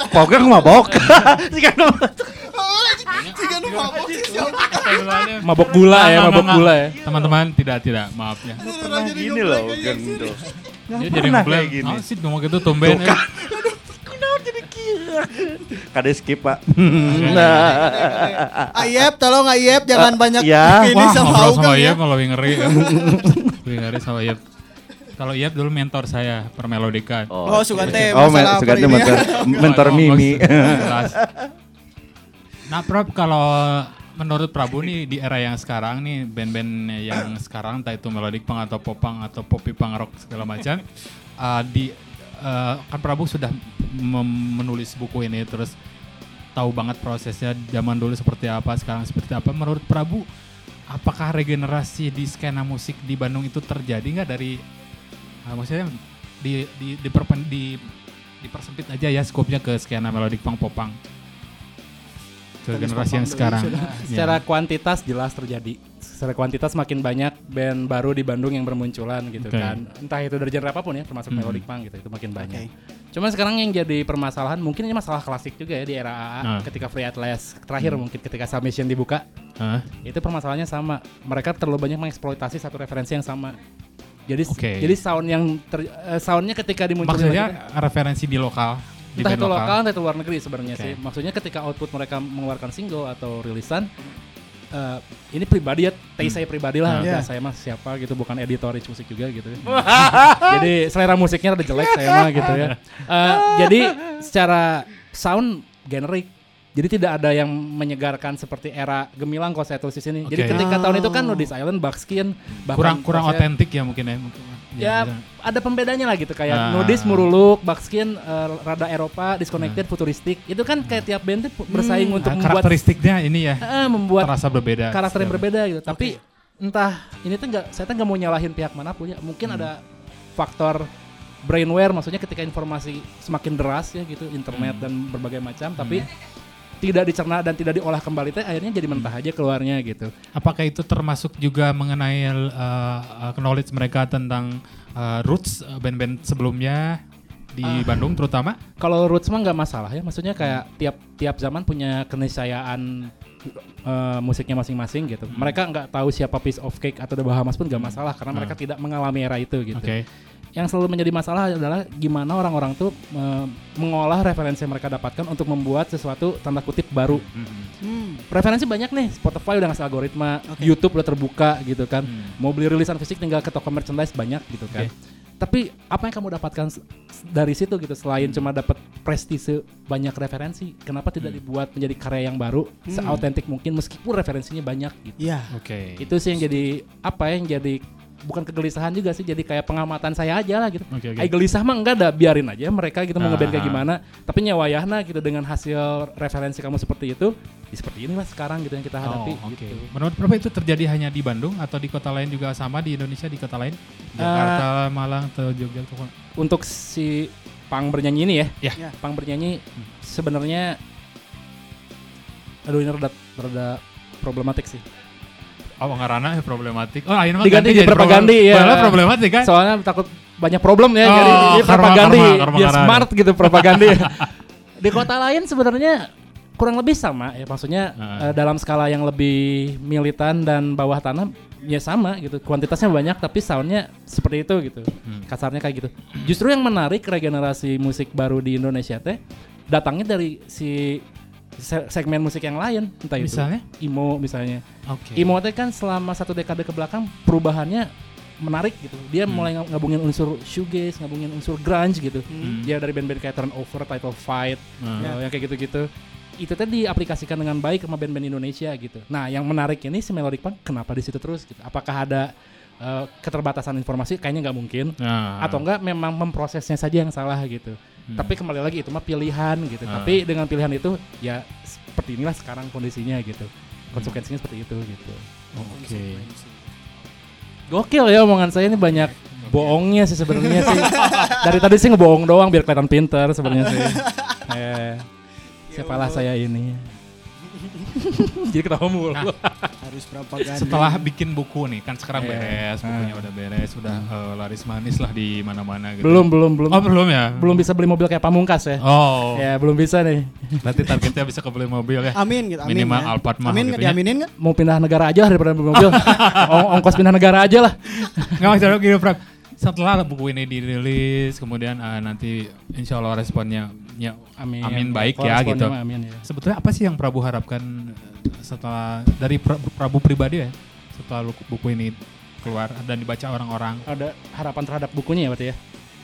Pokoknya aku mabok. Mabok? Mabok gula ya, mabok gula ya. Teman-teman, tidak, tidak. Maaf ya. Gini loh, gendong. Dia jadi kayak gini. Oh, sih ngomong gitu tumben. Tuh, kan. Kade skip pak. Nah, Ayep, tolong Ayep jangan banyak ya. ini Wah, sama Ugeng sama ya. Iyep malah lebih ngeri. lebih ngeri sama Iyep. Kalau Iyep dulu mentor saya permelodikan. Oh, Sugante Oh, men- masalah Sugante per ini ya. mentor, mentor Oh, Mimi. Nah, Prof, kalau menurut Prabu nih di era yang sekarang nih band-band yang sekarang entah itu melodic punk atau popang atau poppy punk rock segala macam uh, di uh, kan Prabu sudah menulis buku ini terus tahu banget prosesnya zaman dulu seperti apa sekarang seperti apa menurut Prabu apakah regenerasi di skena musik di Bandung itu terjadi nggak dari uh, maksudnya di di di, perpen- di dipersempit aja ya skopnya ke skena melodic punk popang ke generasi yang sekarang. Ya. Secara kuantitas jelas terjadi. Secara kuantitas makin banyak band baru di Bandung yang bermunculan gitu Oke. kan. Entah itu dari genre apa pun ya, termasuk Hmm. melodic punk gitu, itu makin banyak. Oke. Cuman sekarang yang jadi permasalahan mungkin ini masalah klasik juga ya di era AA Ah. ketika Free Atlas terakhir mungkin ketika Submission dibuka Hah? itu permasalahannya sama. Mereka terlalu banyak mengeksploitasi satu referensi yang sama. Jadi Oke. jadi sound yang ter, eh, soundnya ketika dimunculkan maksudnya referensi di lokal di entah itu lokal entah itu luar negeri sebenarnya Oke. sih. Maksudnya ketika output mereka mengeluarkan single atau rilisan eh, ini pribadi ya, taste saya pribadi lah, Hmm. udah Iya. saya mah siapa gitu, bukan editor Rich musik juga gitu. ya. jadi selera musiknya ada jelek saya mah gitu ya. Eh, jadi secara sound generik. Jadi tidak ada yang menyegarkan seperti era gemilang kalau saya tulis di sini. Jadi Oke. ketika tahun itu kan Oh. Notice Island, Buckskin, kurang kurang otentik ya mungkin ya mungkin. Ya ada pembedanya lah gitu kayak Ah. nudis muruluk, Buckskin eh, rada Eropa, disconnected, futuristik. Itu kan kayak tiap band tuh bersaing untuk Ah, membuat karakteristiknya ini ya eh, membuat terasa berbeda karakter yang berbeda gitu. Tapi entah ini tuh nggak saya tuh nggak mau nyalahin pihak mana pun ya. Mungkin Hmm. ada faktor brainware maksudnya ketika informasi semakin deras ya gitu, internet Hmm. dan berbagai macam tapi tidak dicerna dan tidak diolah kembali teh akhirnya jadi mentah aja keluarnya gitu. apakah itu termasuk juga mengenai uh, uh, knowledge mereka tentang uh, roots uh, band-band sebelumnya di Ah. Bandung terutama Kalau roots mah nggak masalah ya, maksudnya kayak tiap tiap zaman punya keniscayaan eh, musiknya masing-masing gitu. Hmm. Mereka nggak tahu siapa Piece of Cake atau The Bahamas pun nggak masalah karena Hmm. mereka tidak mengalami era itu gitu. oke Yang selalu menjadi masalah adalah gimana orang-orang tuh eh, mengolah referensi yang mereka dapatkan untuk membuat sesuatu tanda kutip baru. Mhm. Hmm. Referensi banyak nih, Spotify udah ngasih algoritma, Oke. YouTube udah terbuka gitu kan. Hmm. Mau beli rilisan fisik tinggal ke toko merchandise banyak gitu kan. Tapi apa yang kamu dapatkan dari situ gitu selain cuma dapat prestise banyak referensi, kenapa tidak dibuat menjadi karya yang baru, Hmm. seautentik mungkin meskipun referensinya banyak gitu. Iya. oke Itu sih yang jadi apa yang jadi bukan kegelisahan juga sih, jadi kayak pengamatan saya aja lah gitu. oke oke Ay gelisah mah enggak ada biarin aja mereka gitu mau ngeband kayak gimana. Tapi nyawayahna gitu dengan hasil referensi kamu seperti itu, ya seperti inilah sekarang gitu yang kita hadapi. Oh, oke. gitu. Menurut Bapak itu terjadi hanya di Bandung atau di kota lain juga sama di Indonesia di kota lain? Jakarta, Malang, atau Jogja atau Untuk si Pang bernyanyi ini ya, Ya. Ya. Pang bernyanyi sebenarnya aduh ini rada rada problematik sih. Oh, ngarana ya problematik. Oh, ayeuna mah Diganti ganti jadi propagandi, ya. Padahal problematik kan? Soalnya takut banyak problem ya Oh, jadi dia karma. smart gitu propagandi. Di kota lain sebenarnya kurang lebih sama ya maksudnya eh, dalam skala yang lebih militan dan bawah tanah ya sama gitu kuantitasnya banyak tapi soundnya seperti itu gitu Hmm. kasarnya kayak gitu justru yang menarik regenerasi musik baru di Indonesia teh datangnya dari si se- segmen musik yang lain entah itu Misalnya? emo misalnya Oke. emo teh kan selama satu dekade ke belakang perubahannya menarik gitu dia Hmm. mulai ng- ngabungin unsur shoegaze ngabungin unsur grunge gitu Hmm. dia dari band-band kayak Turnover, Title Fight Hmm. eh, yang kayak gitu-gitu itu teh diaplikasikan dengan baik sama band-band Indonesia gitu. Nah, yang menarik ini si Melodic Punk kenapa di situ terus gitu? Apakah ada eh, keterbatasan informasi? Kayaknya nggak mungkin. Nah. Atau enggak memang memprosesnya saja yang salah gitu. Hmm. Tapi kembali lagi itu mah pilihan gitu. Ah. Tapi dengan pilihan itu ya seperti inilah sekarang kondisinya gitu. Konsekuensinya seperti itu gitu. Oke. Gokil ya omongan saya ini banyak bohongnya sih sebenarnya sih. Dari tadi sih ngebohong doang biar kelihatan pinter sebenarnya sih. Eh, siapalah saya ini. Jadi ketawa mulu. Nah, Harus propaganda. Setelah bikin buku nih, kan sekarang Eh. beres, bukunya udah beres, udah eh, laris manis lah di mana-mana gitu. belum belum belum. Oh, belum ya? Belum bisa beli mobil kayak Pamungkas ya. Oh. Ya, belum bisa nih. Berarti targetnya bisa kebeli mobil ya. Amin gitu. Amin. Minimal ya. Alphard mah Amin gitu nggak ya. diaminin nggak? Mau pindah negara aja lah daripada beli mobil. Ong- ongkos pindah negara aja lah. Nggak masalah gini, Prab. Setelah buku ini dirilis, kemudian eh, nanti insya Allah responnya ya, Amin. Amin, baik ya, gitu. Amin ya. Sebetulnya apa sih yang Prabu harapkan eh, setelah dari Pra- Prabu pribadi ya? Setelah buku ini keluar dan dibaca orang-orang. Ada harapan terhadap bukunya ya berarti ya.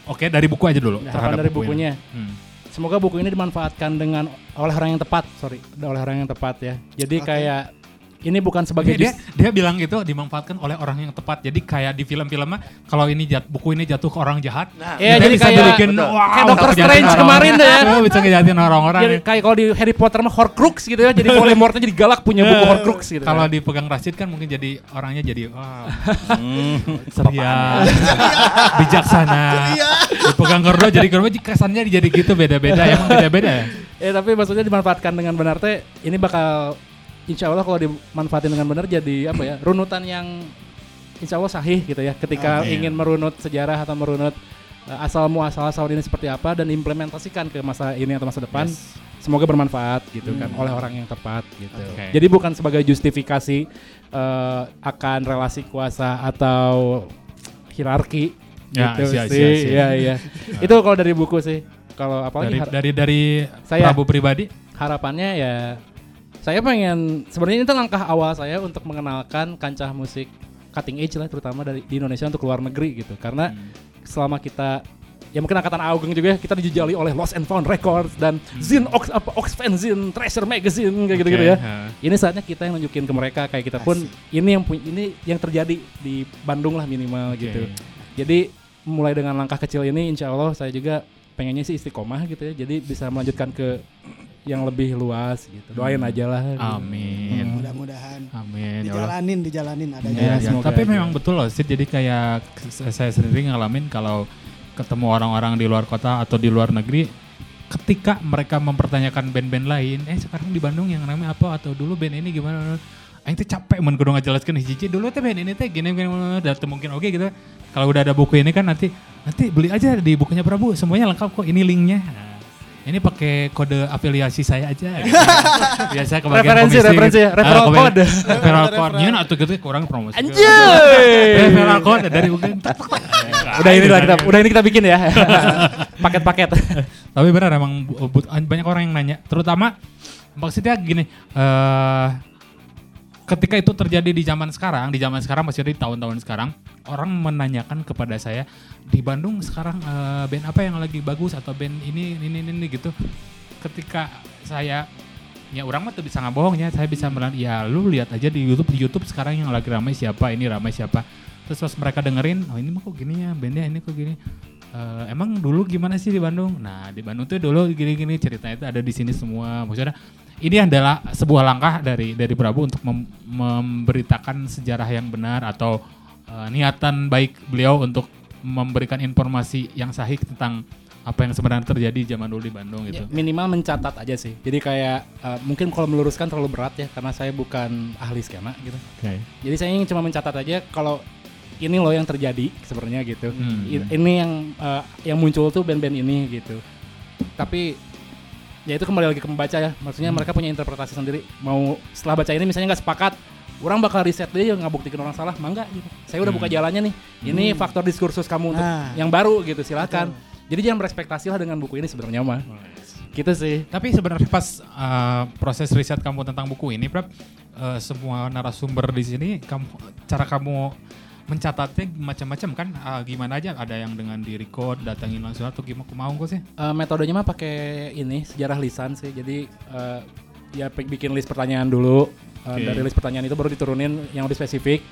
Oke, dari buku aja dulu. Harapan terhadap dari buku ini. bukunya. Hmm. Semoga buku ini dimanfaatkan dengan oleh orang yang tepat, sorry, oleh orang yang tepat ya. Jadi Oke. kayak ini bukan sebagai dia, dia bilang itu dimanfaatkan oleh orang yang tepat. Jadi kayak di film-film mah kalau ini jat, buku ini jatuh ke orang jahat, Iya, kita jadi bisa kayak- bikin betul. wow, kayak Doctor Strange kemarin deh ya. Oh, bisa ngejahatin orang-orang. Jadi kayak kalau di Harry Potter mah Horcrux gitu ya, jadi Voldemortnya jadi galak punya buku Horcrux gitu. Kalau kan. dipegang Rashid kan mungkin jadi orangnya jadi wah, Hmm. ceria, bijaksana. Dipegang Gordo jadi Gordo kesannya jadi gitu beda-beda. Emang beda-beda ya? Eh tapi maksudnya dimanfaatkan dengan benar teh ini bakal insya Allah kalau dimanfaatin dengan benar jadi apa ya runutan yang insya Allah sahih gitu ya ketika Oke. ingin merunut sejarah atau merunut uh, asal muasal ini seperti apa dan implementasikan ke masa ini atau masa depan Yes. semoga bermanfaat gitu kan oleh orang yang tepat gitu. Oke. Jadi bukan sebagai justifikasi uh, akan relasi kuasa atau hierarki Ya, gitu sia, sia, sih. sia. Iya iya. Itu kalau dari buku sih. Kalau apalagi Dari dari dari Saya. Prabu pribadi. harapannya ya saya pengen sebenarnya itu langkah awal saya untuk mengenalkan kancah musik cutting edge lah terutama dari di Indonesia untuk luar negeri gitu karena Hmm. selama kita ya mungkin angkatan Augeng juga ya kita dijejali oleh Lost and Found Records dan Zin Ox apa Oxfam Zin Treasure Magazine kayak gitu-gitu Hmm. Oke, ya. ha. Ini saatnya kita yang nunjukin ke mereka kayak kita pun ini yang ini yang terjadi di Bandung lah minimal Oke. gitu. Jadi mulai dengan langkah kecil ini insya Allah saya juga pengennya sih istiqomah gitu ya. Jadi bisa melanjutkan ke yang lebih luas gitu. Doain aja lah. gitu. Amin. Mudah-mudahan Amin. Ya dijalanin, dijalanin ada Ya, Ya, ya. semoga Tapi aja. memang betul loh, Sid. Jadi kayak saya sendiri ngalamin kalau ketemu orang-orang di luar kota atau di luar negeri, ketika mereka mempertanyakan band-band lain, eh sekarang di Bandung yang namanya apa atau dulu band ini gimana? Aing teh capek mun kudu ngajelaskeun hiji dulu teh band ini teh gini gini teu mungkin oke gitu. Kalau udah ada buku ini kan nanti nanti beli aja di bukunya Prabu, semuanya lengkap kok. Ini linknya. Nah, ini pakai kode afiliasi saya aja. Gitu. Biasa kebagian Referensi, komisi referensi gitu. ya, referral kebagian- code. Referral code. Nyeun atuh gitu kurang promosi. Anjay. Referral code dari Ugeng. udah ini lah kita, udah ini kita bikin ya. Paket-paket. Tapi benar emang banyak orang yang nanya, terutama maksudnya gini, eh ketika itu terjadi di zaman sekarang, di zaman sekarang masih di tahun-tahun sekarang, orang menanyakan kepada saya di Bandung sekarang eh, band apa yang lagi bagus atau band ini ini ini, ini gitu. Ketika saya ya orang mah tuh bisa ngabohongnya, saya bisa bilang ya lu lihat aja di YouTube, di YouTube sekarang yang lagi ramai siapa, ini ramai siapa. Terus pas mereka dengerin, oh ini mah kok gini ya, bandnya ini kok gini. Eh, emang dulu gimana sih di Bandung? Nah di Bandung tuh dulu gini-gini ceritanya itu ada di sini semua. Maksudnya ini adalah sebuah langkah dari dari Prabu untuk mem- memberitakan sejarah yang benar atau eh, niatan baik beliau untuk memberikan informasi yang sahih tentang apa yang sebenarnya terjadi zaman dulu di Bandung gitu. Ya, minimal mencatat aja sih. Jadi kayak eh, mungkin kalau meluruskan terlalu berat ya karena saya bukan ahli skema gitu. Oke. Jadi saya ingin cuma mencatat aja kalau ini loh yang terjadi sebenarnya gitu. Hmm. Ini yang eh, yang muncul tuh band-band ini gitu. Tapi ya itu kembali lagi ke pembaca ya. Maksudnya Hmm. mereka punya interpretasi sendiri. Mau setelah baca ini misalnya nggak sepakat, orang bakal riset dia yang ngabuktikan orang salah, mangga gitu. Saya udah Hmm. buka jalannya nih. Ini faktor diskursus kamu untuk Nah. yang baru gitu, silakan. Jadi jangan berespektasi lah dengan buku ini sebenarnya mah. Gitu sih. Tapi sebenarnya pas uh, proses riset kamu tentang buku ini, Prab, uh, semua narasumber di sini, kamu cara kamu mencatatnya macam-macam kan? Uh, gimana aja? Ada yang dengan di record, datangin langsung atau gimana? Mau kok sih? Eh, metodenya mah pakai ini sejarah lisan sih. Jadi eh, ya bikin list pertanyaan dulu. Eh, Oke. Dari list pertanyaan itu baru diturunin yang lebih spesifik.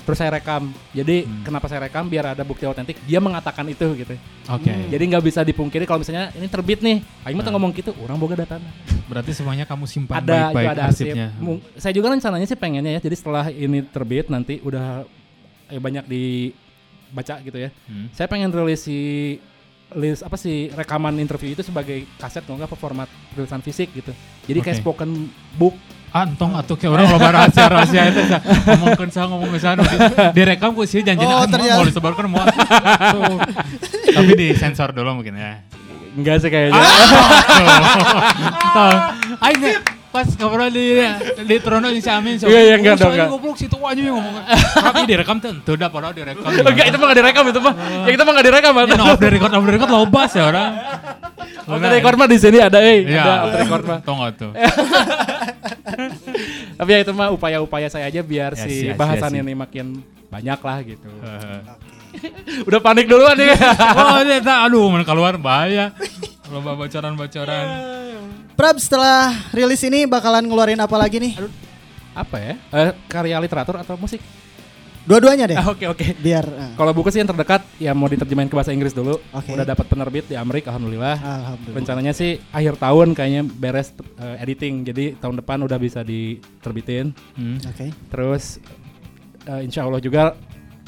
Terus saya rekam. Jadi Hmm. kenapa saya rekam? Biar ada bukti otentik. Dia mengatakan itu gitu. Oke. Jadi nggak bisa dipungkiri kalau misalnya ini terbit nih. Aing mah tuh Nah. ngomong gitu. Orang boga data. Berarti semuanya kamu simpan Ada baik-baik juga ada arsip. arsipnya. Saya juga rencananya sih pengennya ya. Jadi setelah ini terbit nanti udah eh, banyak dibaca gitu ya. Hmm. Saya pengen rilis si list apa sih rekaman interview itu sebagai kaset kalau nggak apa format tulisan fisik gitu. Jadi kayak Oke. spoken book. Antong atau kayak orang loba rahasia-rahasia itu Sa. ngomongkan saya ngomong ke sana di, direkam ku sih janjinya Oh, ah, mau- ternyata. mau disebarkan mau tapi disensor dulu mungkin ya Enggak sih kayaknya. Tuh. Pas ngobrol di di Trono di si Amin so, Iya, iya, enggak "Oh, dong, soalnya enggak." goblok situ aja yang ngomong tapi direkam tuh tuh udah padahal direkam Enggak itu mah nggak direkam itu mah. Ya kita mah nggak direkam Ya, Bang. no, off the record off the record lobas ya orang Off the record mah di sini ada eh. Iya. Ada off the record mah. Nggak tuh Tapi ya itu mah upaya-upaya saya aja biar Ya, si bahasan ini makin banyak lah gitu. Udah panik duluan nih. oh aduh mana keluar bahaya loba bocoran-bocoran Prab setelah rilis ini bakalan ngeluarin apa lagi nih? apa ya? Eh, karya literatur atau musik? Dua-duanya deh. Ah, Oke oke. Biar eh, Kalau buku sih yang terdekat ya mau diterjemahin ke bahasa Inggris dulu. Oke. Udah dapat penerbit di Amerika alhamdulillah. alhamdulillah. Rencananya sih akhir tahun kayaknya beres eh, editing. Jadi tahun depan udah bisa diterbitin. Hmm. Oke. Terus eh, insya Allah juga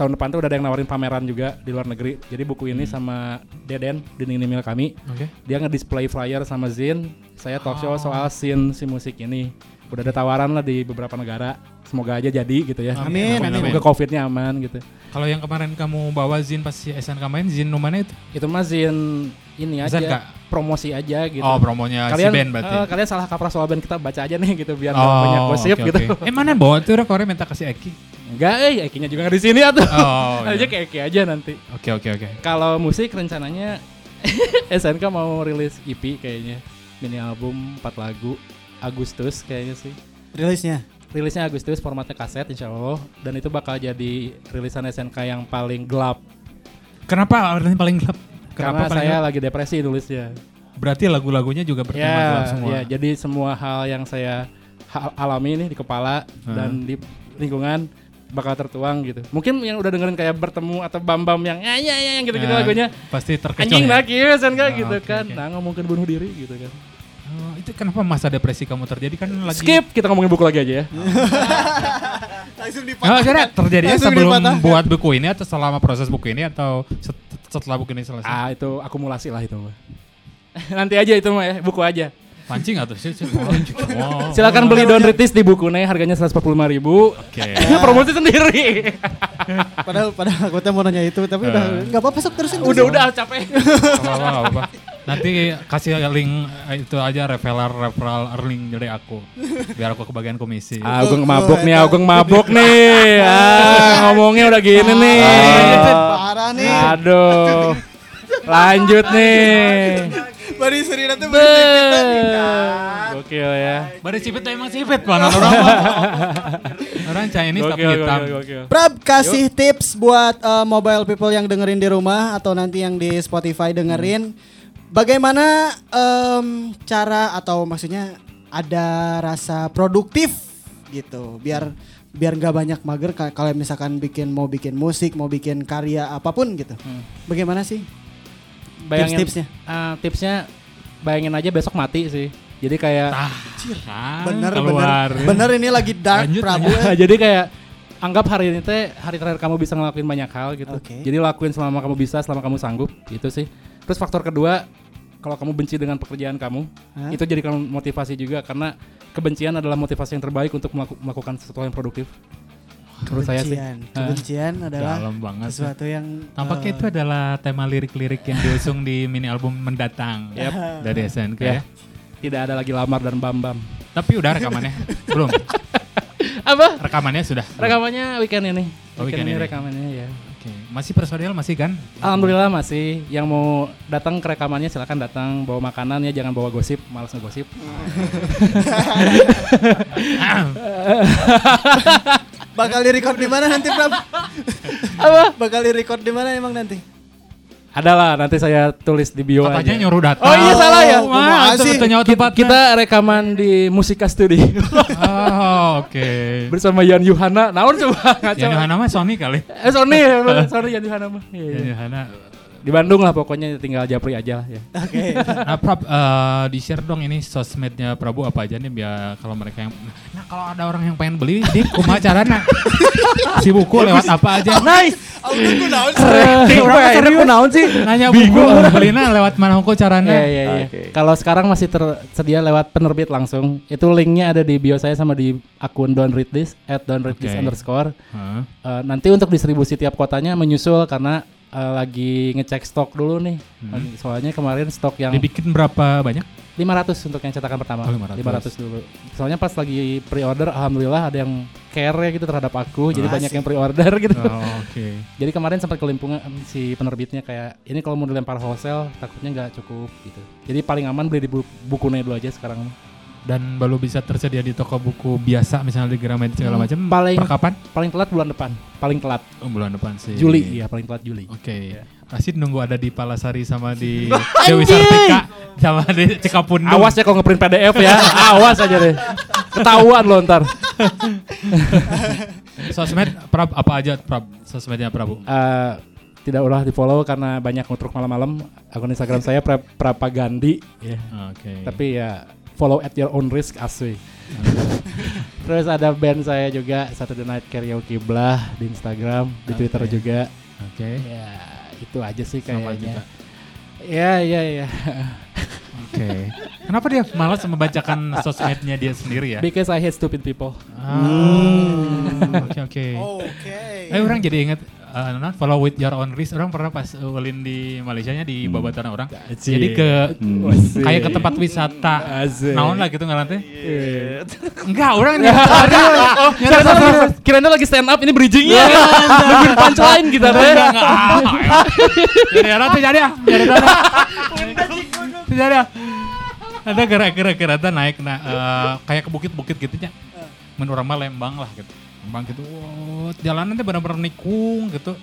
tahun depan tuh udah ada yang nawarin pameran juga di luar negeri. Jadi buku ini sama Deden dinding email kami, Oke. dia nge-display flyer sama Zin. Saya talk show Oh. soal scene si musik ini. Udah ada tawaran lah di beberapa negara. Semoga aja jadi gitu ya. Amin, amin. Semoga covidnya aman gitu. Kalau yang kemarin kamu bawa Zin pas si SNK main, Zin mana itu? Itu mah Zin ini aja. SNK? Promosi aja gitu. Oh, promonya kalian si band berarti. eh, kalian salah kaprah soal band kita baca aja nih gitu biar oh, banyak gosip oke, gitu. oke. Eh mana bawa tuh Kore minta kasih Eki. Enggak, eh Ekinya juga nggak di sini atuh. Oh. aja iya. kayak Eki aja nanti. Oke oke oke. Kalau musik rencananya SNK mau rilis EP kayaknya. Mini album 4 lagu Agustus kayaknya sih. Rilisnya. Rilisnya Agustus formatnya kaset insya Allah dan itu bakal jadi rilisan SNK yang paling gelap Kenapa orangnya paling gelap? karena Kenapa paling saya gelap? lagi depresi nulisnya. Berarti lagu-lagunya juga bertema Ya, gelap semua. ya, jadi semua hal yang saya alami nih di kepala Hmm. dan di lingkungan bakal tertuang gitu. Mungkin yang udah dengerin kayak bertemu atau bam-bam yang ya ya ya yang gitu-gitu Ya, lagunya. Pasti terkecoh Anjing ya? lagi ya kan Ah, gitu oke, kan. oke. Nah, ngomongin bunuh diri gitu kan. Oh, itu kenapa masa depresi kamu terjadi kan lagi Skip, kita ngomongin buku lagi aja ya. Langsung Oh, kira terjadinya Langsung sebelum dipatahkan. buat buku ini atau selama proses buku ini atau set- setelah buku ini selesai? Ah, itu akumulasi lah itu. Nanti aja itu mah ya, buku aja. Pancing atau sih? Wow. Silakan beli Don Ritis di buku nih, harganya 145.000 ribu. Oke. Promosi sendiri. Padahal padahal aku mau nanya itu tapi udah Eh. nggak apa-apa sok terusin. udah udah capek. Gak apa-apa, gak apa-apa. Nanti kasih link eh, itu aja referral referral link dari aku. Biar aku kebagian komisi. Ah, Agung mabuk nih, Agung mabuk nih. Ah, ngomongnya udah gini nih. Parah nih. Aduh. Lanjut nih. Bari seri nanti Gokil ya. Bari cipit emang cipit mana orang. orang Chinese tapi hitam. Prab kasih tips buat uh, mobile people yang dengerin di rumah atau nanti yang di Spotify dengerin. Bagaimana em, cara atau maksudnya ada rasa produktif gitu biar biar nggak banyak mager ka- kalau misalkan bikin mau bikin musik mau bikin karya apa pun gitu. Hmm. Bagaimana sih? Bayangin Tips-tipsnya. ah, tipsnya bayangin aja besok mati sih. Jadi kayak Ah, Bener keluar. bener bener ini lagi dark Lanjut, Prabu. Nah, jadi kayak anggap hari ini teh hari terakhir kamu bisa ngelakuin banyak hal gitu. Oke. Jadi lakuin selama kamu bisa, selama kamu sanggup, gitu sih. Terus faktor kedua, kalau kamu benci dengan pekerjaan kamu, Hah? itu jadikan motivasi juga karena kebencian adalah motivasi yang terbaik untuk melaku- melakukan sesuatu yang produktif. Menurut saya sih. Kebencian. Kebencian adalah Dalam banget. sesuatu yang Tampaknya eh, itu adalah tema lirik-lirik yang diusung di mini album mendatang Yap. dari SNK Ya. ya. Tidak ada lagi lamar dan bam-bam. Tapi udah rekamannya belum? Apa? Rekamannya sudah. Rekamannya weekend ini. Oh, weekend ini. rekamannya ya. Oke. Masih personil masih kan? Alhamdulillah masih. Yang mau datang ke rekamannya silakan datang bawa makanan ya, jangan bawa gosip, males ngegosip. bakal di record di mana nanti Prab? Apa? bakal di record di mana emang nanti? Adalah nanti saya tulis di bio Katanya aja. nyuruh datang. Oh iya, salah ya? Wah, sih? betul nyawa Kita, kita rekaman di Musika Studio Oh, oke. bersama Yan Yuhana. Naon coba ngaco. Yang Yohana mah Sony kali. Eh Sony, Sony Yan Yuhana mah. Iya, iya. Yang Yohana. Di Bandung lah pokoknya tinggal Japri aja lah ya. Oke. Nah, Prab, eh, di share dong ini sosmednya Prabu apa aja nih biar kalau mereka yang Nah, kalau ada orang yang pengen beli, di kumaha carana? si buku lewat apa aja? Nice. Di orang serius naon sih? nanya buku belinya lewat mana hukum caranya? Iya iya iya. Kalau sekarang masih tersedia lewat penerbit langsung. Itu linknya ada di bio saya sama di akun Don't Read This at Don't Read This underscore. Eh, nanti untuk distribusi tiap kotanya menyusul karena eh, lagi ngecek stok dulu nih. Hmm. Soalnya kemarin stok yang Dibikin berapa banyak? 500 untuk yang cetakan pertama. Oh, 500. dulu. Soalnya pas lagi pre-order alhamdulillah ada yang care gitu terhadap aku. Jadi Oh, banyak asik. yang pre-order gitu. Oh, oke. Jadi kemarin sempat kelimpungan si penerbitnya kayak ini kalau mau dilempar wholesale takutnya nggak cukup gitu. Jadi paling aman beli di bu bukunya dulu aja sekarang. Dan baru bisa tersedia di toko buku biasa misalnya di Gramedia segala Hmm, macam. paling- per kapan? Paling telat bulan depan. Paling telat Oh, bulan depan sih. Juli ya paling telat Juli. Oke. Rasid nunggu ada di Palasari sama di Dewi Sartika sama di Cikapundo. Awas ya kalau ngeprint PDF ya. Awas aja deh. Ketahuan lo ntar. Sosmed Prab apa aja Prab? Sosmednya Prabu. Eh, tidak ulah di follow karena banyak ngutruk malam-malam. Akun Instagram saya pra Prapagandi. ya. Oke. Tapi ya follow at your own risk asli. Terus ada band saya juga Saturday Night Karaoke Blah di Instagram, di Twitter juga. Oke. Ya itu aja sih Sama kayaknya. juga. Ya ya ya. Oke. Kenapa dia malas membacakan sosmednya dia sendiri ya? Because I hate stupid people. Ah, Oke oke. Oke. Eh orang jadi inget eh, non, follow with your own risk. Orang pernah pas uh, ulin di Malaysia nya di babatan orang. Jadi ke kayak ke tempat wisata. Naon lah gitu ngarannya. Iya. Enggak, orang Oh, sorry, sorry, sorry. Kirain lagi stand up ini bridgingnya. Nungguin punchline kita Enggak, teh. Jadi orang tuh jadi ya. Jadi. Jadi ada. Gerak-gerak naik nah eh, kayak ke bukit-bukit gitu nya. Menurut orang Lembang lah gitu. Lembang gitu. Wow, jalanan teh benar-benar nikung gitu.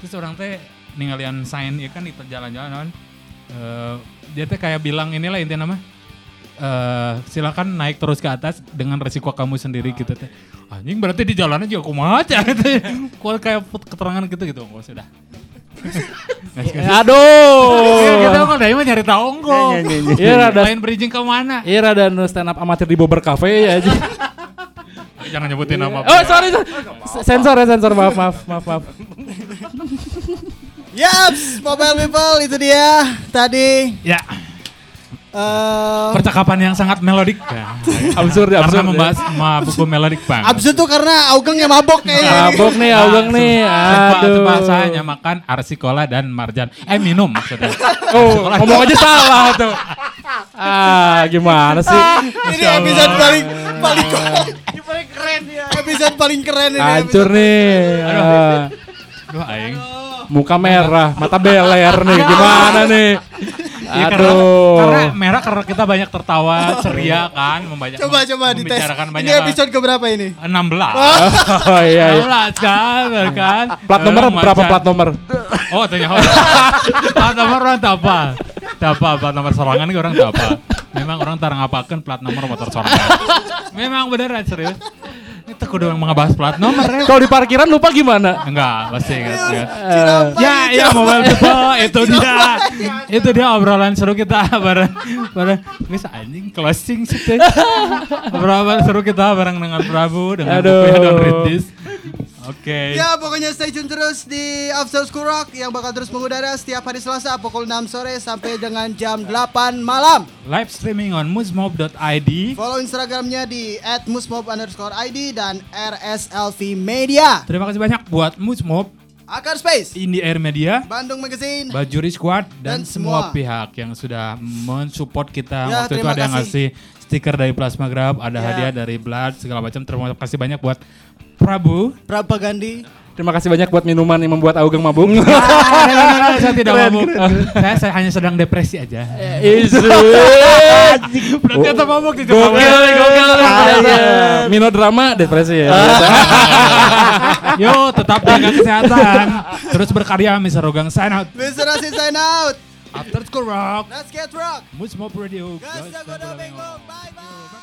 Terus orang teh ninggalian sign ya kan di jalan-jalan eh dia teh kayak bilang inilah intinya nama eh silakan naik terus ke atas dengan resiko kamu sendiri gitu teh. Anjing berarti di jalanan juga kumaha aja gitu. Kok kayak keterangan gitu gitu. Oh sudah. Aduh. Kita mah dari mah nyari tahu. Iya rada Lain bridging ke mana? Iya rada stand up amatir di Bobber Cafe ya aja. Jangan nyebutin nama. Oh sorry, sorry. sensor ya sensor maaf maaf maaf maaf. Yaps, mobile people itu dia tadi. Ya, eh percakapan yang sangat melodik. Ya. Absurd ya, Karena absurd. membahas ma- buku melodik bang. absurd tuh karena Augeng yang mabok kayaknya. Mabok nih, Augeng nih. Aduh. bahasanya makan arsikola dan marjan. Eh minum maksudnya. Oh, ngomong aja salah tuh. Ah, gimana sih? Ini episode paling paling paling keren ya. Episode paling keren ini. Hancur nih. Ah, Duh aing. muka merah, mata beler nih. Gimana nih? Ya, karena, Aduh. karena merah karena kita banyak tertawa ceria kan membanyak Coba coba dites. Ini banyak hal. episode keberapa ini? 16. Oh iya, iya. 16 kan, bener kan? Plat nomor Orang berapa macan. plat nomor? Oh, tanya plat nomor orang tak apa. Tak apa, plat nomor sorangan ke orang tak apa. Memang orang tarang apakan plat nomor motor sorangan. Memang beneran serius. Itu kudu ngebahas plat nomor ya. Kalau di parkiran lupa gimana? Enggak, pasti ingat. ingat. Eh, Ya, ya mobile people itu dia. itu dia obrolan seru kita bareng bareng guys anjing closing sih. obrolan seru kita bareng dengan Prabu dengan Aduh. Don't Read Oke. Ya pokoknya stay tune terus di After School Rock yang bakal terus mengudara setiap hari Selasa pukul 6 sore sampai dengan jam 8 malam. Live streaming on musmob.id. Follow Instagramnya di @musmob underscore ID dan RSLV Media. Terima kasih banyak buat Musmob, Akar Space, Indie Air Media, Bandung Magazine. Bajuri Squad dan, Dan semua semua. pihak yang sudah mensupport kita. Ya, Waktu itu ada yang ngasih kasih. stiker dari Plasma Grab, ada Ya. hadiah dari Blood segala macam. Terima kasih banyak buat Prabu. Propagandi. Terima kasih banyak buat minuman yang membuat Augeng mabuk. Ah, saya tidak mabuk. Saya, saya hanya sedang depresi aja. Isu. Berarti kata mabuk di Gokil gokil. Mino drama depresi ya. Yo, tetap jaga kesehatan. Terus berkarya, Mr. Rogang. Sign out. Mr. Rasid sign out. After School Rock. Let's get rock. Musmob Radio. Gas jago bengong. Bye bye.